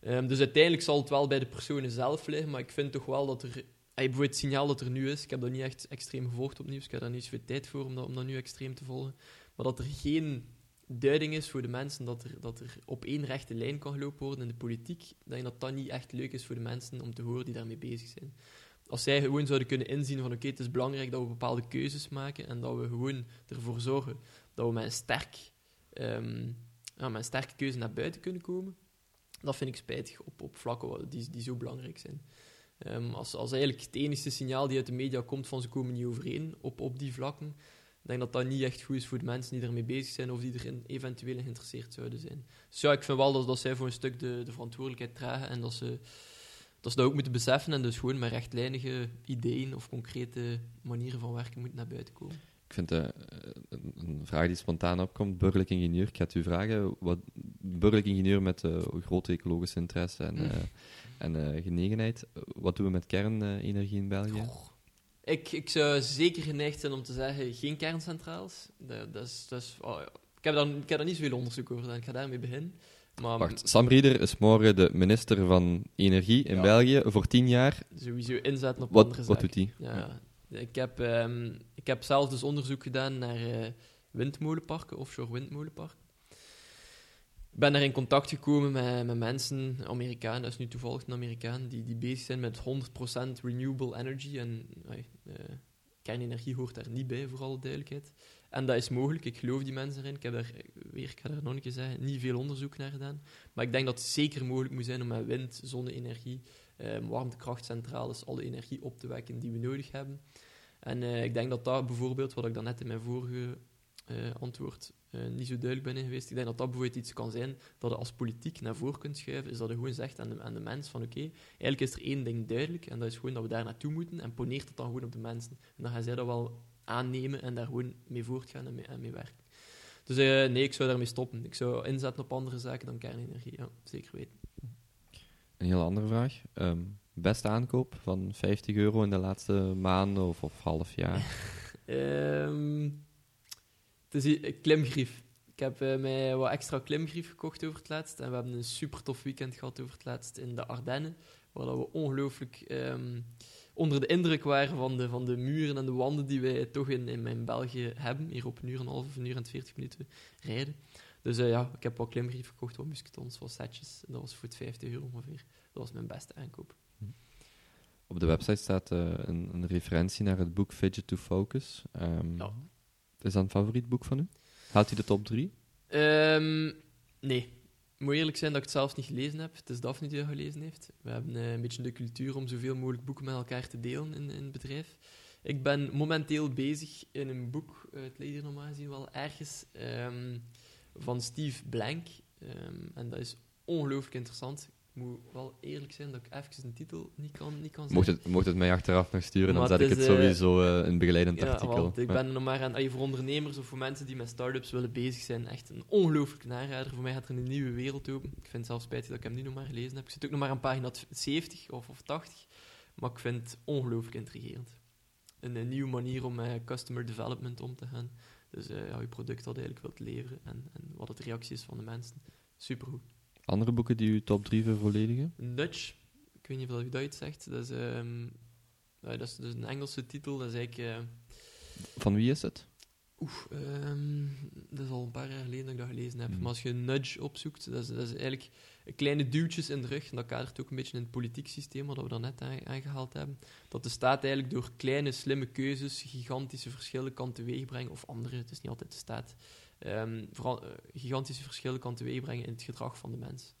Um, dus uiteindelijk zal het wel bij de personen zelf liggen, maar ik vind toch wel dat er, bijvoorbeeld het signaal dat er nu is, ik heb dat niet echt extreem gevolgd op nieuws, ik heb daar niet zoveel tijd voor om dat, om dat nu extreem te volgen, maar dat er geen duiding is voor de mensen dat er, dat er op één rechte lijn kan gelopen worden in de politiek, denk dat dat niet echt leuk is voor de mensen om te horen die daarmee bezig zijn. Als zij gewoon zouden kunnen inzien van oké, het is belangrijk dat we bepaalde keuzes maken en dat we gewoon ervoor zorgen dat we met een, sterk, um, een sterke keuze naar buiten kunnen komen, dat vind ik spijtig op, op vlakken die, die zo belangrijk zijn. Um, als, als eigenlijk het enige signaal die uit de media komt van ze komen niet overeen op, op die vlakken, ik denk dat dat niet echt goed is voor de mensen die ermee bezig zijn of die erin eventueel geïnteresseerd zouden zijn. Dus ja, ik vind wel dat, dat zij voor een stuk de, de verantwoordelijkheid dragen en dat ze, dat ze dat ook moeten beseffen en dus gewoon met rechtlijnige ideeën of concrete manieren van werken moeten naar buiten komen. Ik vind uh, een vraag die spontaan opkomt, burgerlijk ingenieur. Ik ga het u vragen, wat, burgerlijk ingenieur met uh, grote ecologische interesse en, uh, en genegenheid. Wat doen we met kernenergie in België? Ik, ik zou zeker geneigd zijn om te zeggen geen kerncentrales. Dat, dat is, dat is, oh, ik, heb daar, ik heb daar niet zoveel onderzoek over gedaan. Ik ga daarmee beginnen. Maar, Wacht, Sam Rieder is morgen de minister van Energie in België voor tien jaar. Sowieso inzetten op wat, andere Wat doet hij? Ja, ik, heb, um, ik heb zelf dus onderzoek gedaan naar uh, windmolenparken, offshore windmolenparken. Ben er in contact gekomen met, met mensen, Amerikanen, dat is nu toevallig een Amerikaan, die, die bezig zijn met 100% renewable energy. En uh, kernenergie hoort daar niet bij, voor alle duidelijkheid. En dat is mogelijk, ik geloof die mensen erin. Ik heb daar, weer, ik ga daar nog een keer zeggen, niet veel onderzoek naar gedaan. Maar ik denk dat het zeker mogelijk moet zijn om met wind, zonne-energie, uh, warmtekrachtcentrales, alle energie op te wekken die we nodig hebben. En uh, ik denk dat dat bijvoorbeeld, wat ik dan net in mijn vorige uh, antwoord uh, niet zo duidelijk ben geweest. Ik denk dat dat bijvoorbeeld iets kan zijn dat je als politiek naar voren kunt schuiven, is dat je gewoon zegt aan de, aan de mens van oké, eigenlijk is er één ding duidelijk en dat is gewoon dat we daar naartoe moeten en poneert het dan gewoon op de mensen. En dan gaan zij dat wel aannemen en daar gewoon mee voortgaan en mee, en mee werken. Dus uh, nee, ik zou daarmee stoppen. Ik zou inzetten op andere zaken dan kernenergie, ja, zeker weten. Een heel andere vraag. Um, beste aankoop van 50 euro in de laatste maanden of, of half jaar? um, het is klimgrief. Ik heb uh, mij wat extra klimgrief gekocht over het laatst. En we hebben een super tof weekend gehad over het laatst in de Ardennen. waar we ongelooflijk ehm, onder de indruk waren van de, van de muren en de wanden die wij toch in, in, in België hebben. Hier op een uur en een half of een uur en 40 minuten rijden. Dus eh, ja, ik heb wat klimbrief gekocht, wat musketons, wat setjes. En dat was voor het 50 euro ongeveer. Dat was mijn beste aankoop. Op de website staat eh, een, een referentie naar het boek Fidget to Focus. Ehm, Ja. Is dat een favoriet boek van u? Haalt hij de top 3? Ehm, nee. Ik moet eerlijk zijn dat ik het zelfs niet gelezen heb. Het is Daphne die dat gelezen heeft. We hebben eh, een beetje de cultuur om zoveel mogelijk boeken met elkaar te delen in, in het bedrijf. Ik ben momenteel bezig in een boek, het ligt hier normaal gezien wel ergens, ehm, van Steve Blank. Ehm, en dat is ongelooflijk interessant. Moet wel eerlijk zijn dat ik even de titel niet kan, niet kan Mocht het, mocht het mij achteraf nog sturen, dan zet ik het eh, sowieso eh, in een begeleidend Ja, artikel. want ik Ja. ben nog maar aan, voor ondernemers of voor mensen die met start-ups willen bezig zijn, echt een ongelooflijke aanrader. Voor mij gaat er een nieuwe wereld open. Ik vind het zelfs spijtig dat ik hem nu nog maar gelezen heb. Ik zit ook nog maar aan pagina 70 of, of 80, maar ik vind het ongelooflijk intrigerend. Een, een nieuwe manier om met customer development om te gaan. Dus eh ja, je product dat je eigenlijk wilt leveren en, en wat het reactie is van de mensen. Supergoed. Andere boeken die u top 3 vervolledigen? Nudge, ik weet niet of dat iets zegt. Dat is, ja, dat is, is een Engelse titel. Dat is eigenlijk... eh, Van wie is het? Oeh, ehm, dat is al een paar jaar geleden dat ik dat gelezen heb. Mhm. Maar als je nudge opzoekt, dat is, dat is eigenlijk kleine duwtjes in de rug. En dat kadert ook een beetje in het politiek systeem, wat we daarnet aan- aangehaald hebben. Dat de staat eigenlijk door kleine, slimme keuzes gigantische verschillen kan teweegbrengen. Of andere, het is niet altijd de staat. Ehm, vooral, eh, gigantische verschillen kan teweegbrengen in het gedrag van de mens.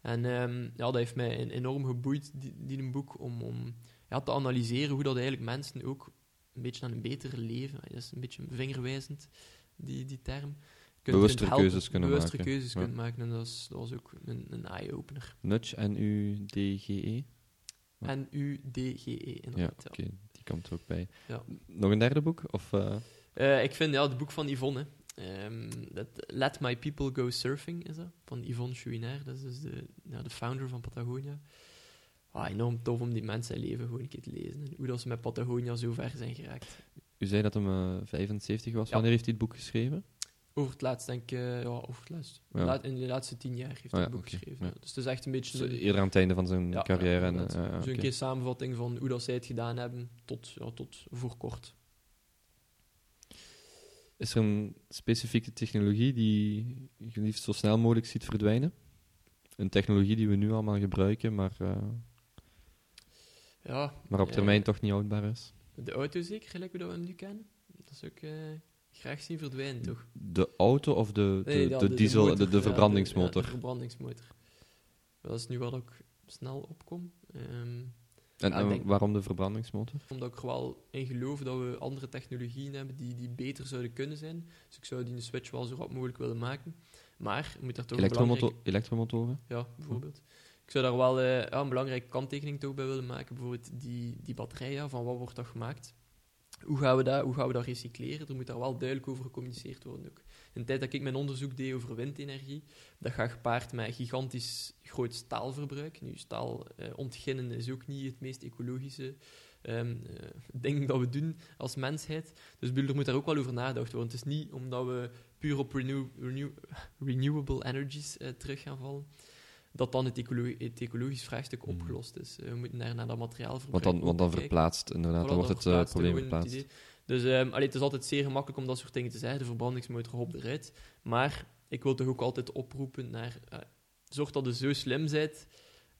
En ehm, ja, dat heeft mij en- enorm geboeid, die, die een boek, om, om ja, te analyseren hoe dat eigenlijk mensen ook een beetje aan een beter leven. Dat is een beetje vingerwijzend, die, die term. Kunt Bewustere kunt keuzes kunnen bewustere maken. keuzes Ja. kunt maken. En dat, is, dat was ook een, een eye-opener. Nudge en UDGE? Ja. N-U-D-G-E, Ja, inderdaad. oké, ja. die komt er ook bij. Ja. Nog een derde boek? Of, eh, Eh, ik vind ja, het boek van Yvonne. Ehm, dat Let My People Go Surfing is dat, van Yvonne Chouinard. Dat is dus de, ja, de founder van Patagonia. Ah, enorm tof om die mensen leven gewoon een keer te lezen. En hoe dat ze met Patagonia zo ver zijn geraakt. u zei dat hem eh, 75 was. Ja. Wanneer heeft hij het boek geschreven? Over het laatst, denk ik, eh, ja, over het laatst. Ja. Laat- in de laatste tien jaar heeft hij ja, het boek geschreven. Dus het is echt een beetje Dus, eh, eerder aan het einde van zijn carrière. en, eh, Zo'n oké. keer samenvatting van hoe dat zij het gedaan hebben tot, ja, tot voor kort. Is er een specifieke technologie die je liefst zo snel mogelijk ziet verdwijnen? Een technologie die we nu allemaal gebruiken, maar, eh, Ja, maar op eh, termijn toch niet houdbaar is? De auto zeker, gelijk dat we hem nu kennen. Dat is ook eh, graag zien verdwijnen, toch? De auto of de, de, Nee, ja, de diesel, de, motor, de, verbrandingsmotor? ja, de verbrandingsmotor. Dat is nu wat ik snel opkom. Ehm, en ja, en ik denk- waarom de verbrandingsmotor? omdat ik er wel in geloof dat we andere technologieën hebben die, die beter zouden kunnen zijn. Dus ik zou die switch wel zo rap mogelijk willen maken. Maar je moet daar toch Elektromotor, belangrijke... elektromotoren? Ja, bijvoorbeeld. Ik zou daar wel eh, ja, een belangrijke kanttekening toch bij willen maken. Bijvoorbeeld die, die batterij, ja, van wat wordt dat gemaakt? Hoe gaan, we dat, hoe gaan we dat recycleren? Er moet daar wel duidelijk over gecommuniceerd worden ook. In de tijd dat ik mijn onderzoek deed over windenergie, dat gaat gepaard met gigantisch groot staalverbruik. Nu, staal eh, ontginnen is ook niet het meest ecologische ehm, eh, ding dat we doen als mensheid. Dus bedoel, er moet daar ook wel over nagedacht worden. Het is niet omdat we puur op renew, renew, renewable energies eh, terug gaan vallen, dat dan het, ecolo het ecologisch vraagstuk Mhm. opgelost is. We moeten naar, naar dat Want dan, ook want dan kijken. verplaatst, inderdaad, Voilà, dan wordt dan het verplaatst probleem het verplaatst. Dus ehm, allee, het is altijd zeer gemakkelijk om dat soort dingen te zeggen. De verbrandingsmotor hop eruit. Maar ik wil toch ook altijd oproepen naar... eh, zorg dat je zo slim bent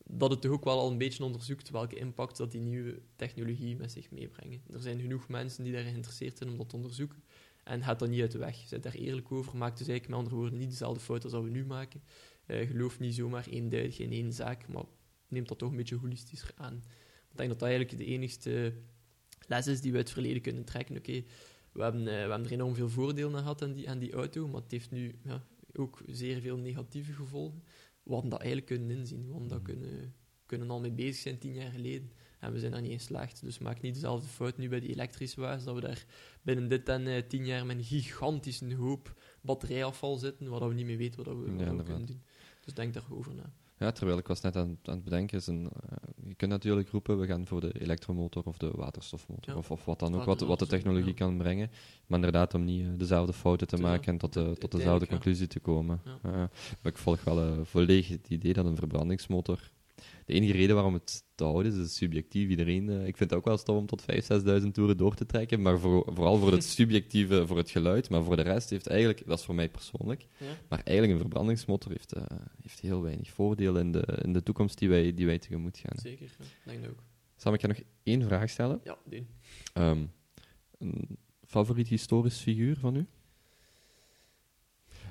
dat het toch ook wel al een beetje onderzoekt welke impact dat die nieuwe technologie met zich meebrengen. Er zijn genoeg mensen die daarin geïnteresseerd zijn om dat te onderzoeken. En gaat dat niet uit de weg. Zet daar eerlijk over. Maak dus eigenlijk met andere woorden niet dezelfde fout als we nu maken. Eh, geloof niet zomaar eenduidig in één zaak, maar neem dat toch een beetje holistischer aan. Ik denk dat dat eigenlijk de enigste les is die we uit het verleden kunnen trekken. Oké, we, hebben, eh, we hebben er enorm veel voordelen aan gehad aan die, aan die auto, maar het heeft nu ja, ook zeer veel negatieve gevolgen. We hadden dat eigenlijk kunnen inzien. We hadden dat kunnen, kunnen al mee bezig zijn tien jaar geleden. En we zijn daar niet in geslaagd. Dus maak niet dezelfde fout nu bij die elektrische wagens, dat we daar binnen dit en eh, tien jaar met een gigantische hoop batterijafval zitten, waar we niet meer weten wat we, wat we kunnen doen. Dus denk daarover na. Ja, terwijl ik was net aan, aan het bedenken, is een, eh, je kunt natuurlijk roepen, we gaan voor de elektromotor of de waterstofmotor, Ja. of, of wat dan ook, wat, wat de technologie ja. kan brengen. Maar inderdaad, om niet eh, dezelfde fouten te maken en tot, de, tot dezelfde conclusie te komen. Eh, maar ik volg wel volledig het idee dat een verbrandingsmotor de enige reden waarom het te houden is, is subjectief. Iedereen, eh, ik vind het ook wel stof om tot 5.000, 6.000 toeren door te trekken, maar voor, vooral voor het subjectieve, voor het geluid. Maar voor de rest heeft eigenlijk, dat is voor mij persoonlijk, Ja. maar eigenlijk een verbrandingsmotor heeft, eh, heeft heel weinig voordelen in de, in de toekomst die wij, die wij tegemoet gaan. Zeker, ja. denk ik ook. Sam, ik ga nog één vraag stellen. Ja, doen. Ehm, een favoriet historisch figuur van u?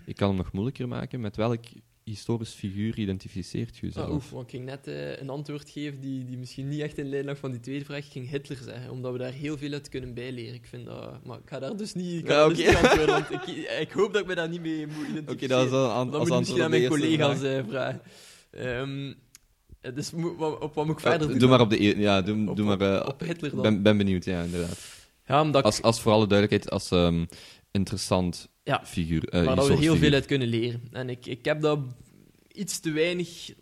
Ik kan hem nog moeilijker maken. Met welk historisch figuur identificeert u Ah, oef, want ik ging net eh, een antwoord geven die, die misschien niet echt in lijn lag van die tweede vraag. Ik ging Hitler zeggen, omdat we daar heel veel uit kunnen bijleren. Ik vind dat... Maar ik ga daar dus niet, ik Ja, dus oké. want ik, ik hoop dat ik me daar niet mee moet Oké, identificeren. dat is Dan als moet misschien aan mijn collega's vraag. eh, vragen. Ehm, eh, dus op wat moet ik Ja, verder doen? doe maar op de e- ja, doe, Op- doe maar. op Hitler dan? ben, ben benieuwd, ja, inderdaad. Ja, omdat ik- Als, als voor alle duidelijkheid, als ehm, interessant Ja, figuur. eh, waar dat we heel veel uit kunnen leren. En ik, ik heb dat iets te weinig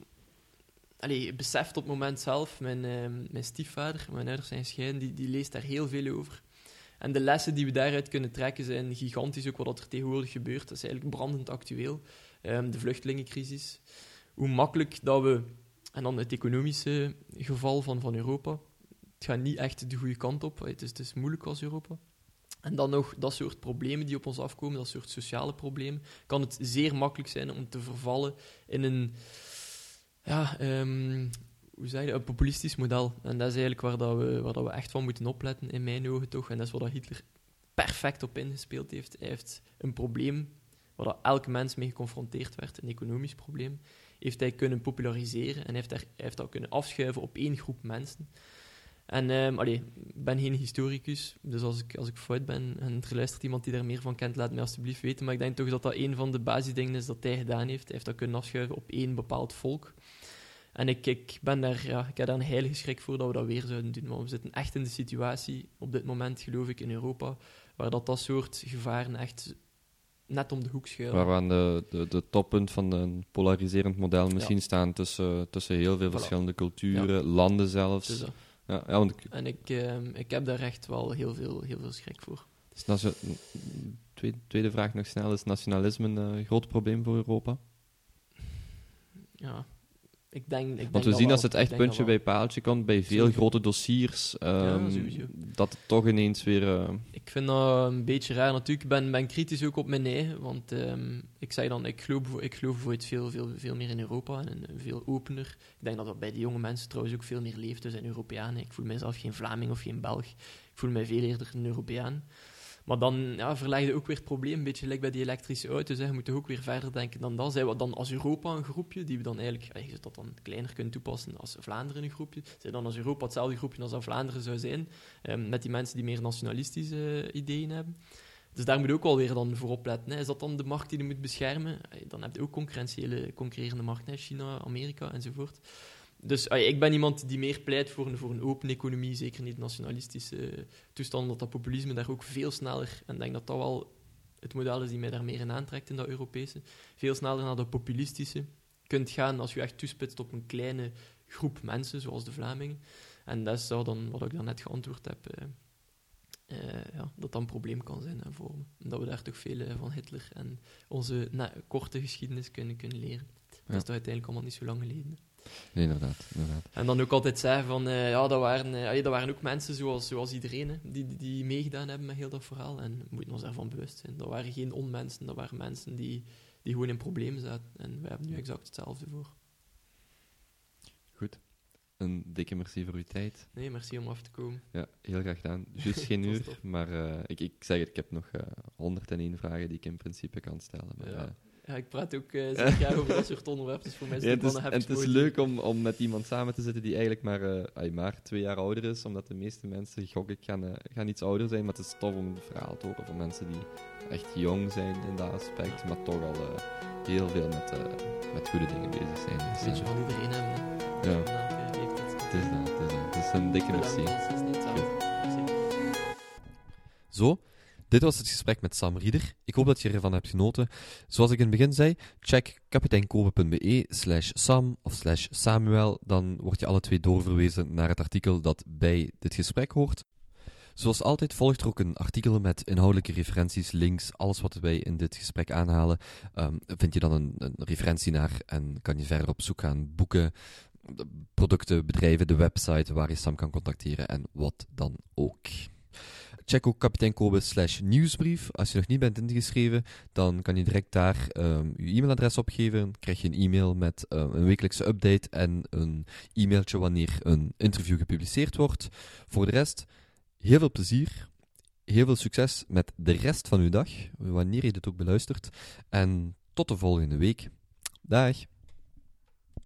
allee, beseft op het moment zelf. Mijn, ehm, mijn stiefvader, mijn ouders zijn gescheiden, die, die leest daar heel veel over. En de lessen die we daaruit kunnen trekken zijn gigantisch. Ook wat er tegenwoordig gebeurt, dat is eigenlijk brandend actueel. Ehm, de vluchtelingencrisis. Hoe makkelijk dat we... En dan het economische geval van, van Europa. Het gaat niet echt de goede kant op. Het is, het is moeilijk als Europa. En dan nog dat soort problemen die op ons afkomen, dat soort sociale problemen, kan het zeer makkelijk zijn om te vervallen in een, ja, ehm, hoe zeg je, een populistisch model. En dat is eigenlijk waar, dat we, waar dat we echt van moeten opletten, in mijn ogen toch. En dat is wat Hitler perfect op ingespeeld heeft. Hij heeft een probleem waar dat elke mens mee geconfronteerd werd, een economisch probleem, heeft hij kunnen populariseren en heeft, hij heeft dat kunnen afschuiven op één groep mensen. En ehm allee, ik ben geen historicus, dus als ik, als ik fout ben en er luistert iemand die daar meer van kent, laat mij alsjeblieft weten. Maar ik denk toch dat dat een van de basisdingen is dat hij gedaan heeft. Hij heeft dat kunnen afschuiven op één bepaald volk. En ik, ik, ben daar, ja, ik heb daar een heilige schrik voor dat we dat weer zouden doen. Want we zitten echt in de situatie, op dit moment geloof ik, in Europa, waar dat, dat soort gevaren echt net om de hoek schuilen. Waar we aan de, de, de toppunt van een polariserend model misschien Ja. staan tussen, tussen heel veel Voilà. verschillende culturen, landen zelfs. Dus. Ja, ja, want ik- En ik, ehm, ik heb daar echt wel heel veel, heel veel schrik voor. nation- tweede, tweede vraag nog snel. Is nationalisme een eh, groot probleem voor Europa? Ja, ik denk, ik denk Want we dat zien als het echt puntje bij paaltje komt, bij veel Zeker. grote dossiers, ehm, dat het toch ineens weer... eh, Ik vind dat een beetje raar. Natuurlijk, ik ben, ben kritisch ook op mijn eigen. Want ehm, ik zeg dan, ik geloof, ik geloof bijvoorbeeld veel, veel, veel meer in Europa en veel opener. Ik denk dat dat bij de jonge mensen trouwens ook veel meer leeft. We zijn Europeanen. Ik voel mijzelf geen Vlaming of geen Belg. Ik voel mij veel eerder een Europeaan. Maar dan ja, je ook weer het probleem, een beetje gelijk bij die elektrische auto's. Je moet ook weer verder denken dan dat. Zijn we dan als Europa een groepje, die we dan eigenlijk, je zou dat dan kleiner kunnen toepassen als Vlaanderen een groepje. Zijn dan als Europa hetzelfde groepje als dat Vlaanderen zou zijn, ehm, met die mensen die meer nationalistische eh, ideeën hebben. Dus daar moet je ook wel weer dan voor opletten. Hè. Is dat dan de markt die je moet beschermen? Eh, Dan heb je ook concurrentiële, concurrerende markten. China, Amerika enzovoort. Dus ah, ik ben iemand die meer pleit voor een, voor een open economie, zeker niet nationalistische toestand, omdat dat populisme daar ook veel sneller, en ik denk dat dat wel het model is die mij daar meer in aantrekt in dat Europese, veel sneller naar dat populistische kunt gaan als je echt toespitst op een kleine groep mensen, zoals de Vlamingen. En dat is dan wat ik dan net geantwoord heb, eh, eh, ja, dat dat een probleem kan zijn hè, voor me. Dat we daar toch veel eh, van Hitler en onze korte geschiedenis kunnen, kunnen leren. Dat is toch uiteindelijk allemaal niet zo lang geleden. Nee, inderdaad, inderdaad. En dan ook altijd zeggen van, eh, ja, dat waren, allee, dat waren ook mensen zoals, zoals iedereen, hè, die, die, die meegedaan hebben met heel dat verhaal. En we moeten ons daarvan bewust zijn. Dat waren geen onmensen, dat waren mensen die, die gewoon in problemen zaten. En wij hebben nu exact hetzelfde voor. Goed. Een dikke merci voor uw tijd. Nee, merci om af te komen. Ja, heel graag gedaan. Juist geen uur, top. maar eh, ik, ik zeg het, ik heb nog eh 101 vragen die ik in principe kan stellen. Maar, Ja. Eh, Ja, ik praat ook eh zeer graag over dat soort onderwerpen, dus voor is Ja, het is, en het is leuk om, om met iemand samen te zitten die eigenlijk maar, eh, ay, maar twee jaar ouder is, omdat de meeste mensen, gok ik, gaan, eh, gaan iets ouder zijn. Maar het is tof om een verhaal te horen van mensen die echt jong zijn in dat aspect, maar toch al eh, heel veel met, eh, met goede dingen bezig zijn. Dus, Een beetje eh, van iedereen hebben. Ja. Het is dat, het is dat. Het is een dikke. Merci. Zo, dit was het gesprek met Sam Rieder. Ik hoop dat je ervan hebt genoten. Zoals ik in het begin zei, check kapiteinkobe.be slash Sam of slash Samuel. Dan word je alle twee doorverwezen naar het artikel dat bij dit gesprek hoort. Zoals altijd volgt er ook een artikel met inhoudelijke referenties, links, alles wat wij in dit gesprek aanhalen. ehm, vind je dan een, een referentie naar en kan je verder op zoek gaan, boeken, producten, bedrijven, de website waar je Sam kan contacteren en wat dan ook. Check ook kapitein Kobe slash nieuwsbrief. Als je nog niet bent ingeschreven, dan kan je direct daar um, je e-mailadres opgeven. Dan krijg je een e-mail met um, een wekelijkse update en een e-mailtje wanneer een interview gepubliceerd wordt. Voor de rest, heel veel plezier. Heel veel succes met de rest van uw dag, wanneer je dit ook beluistert. En tot de volgende week. Dag!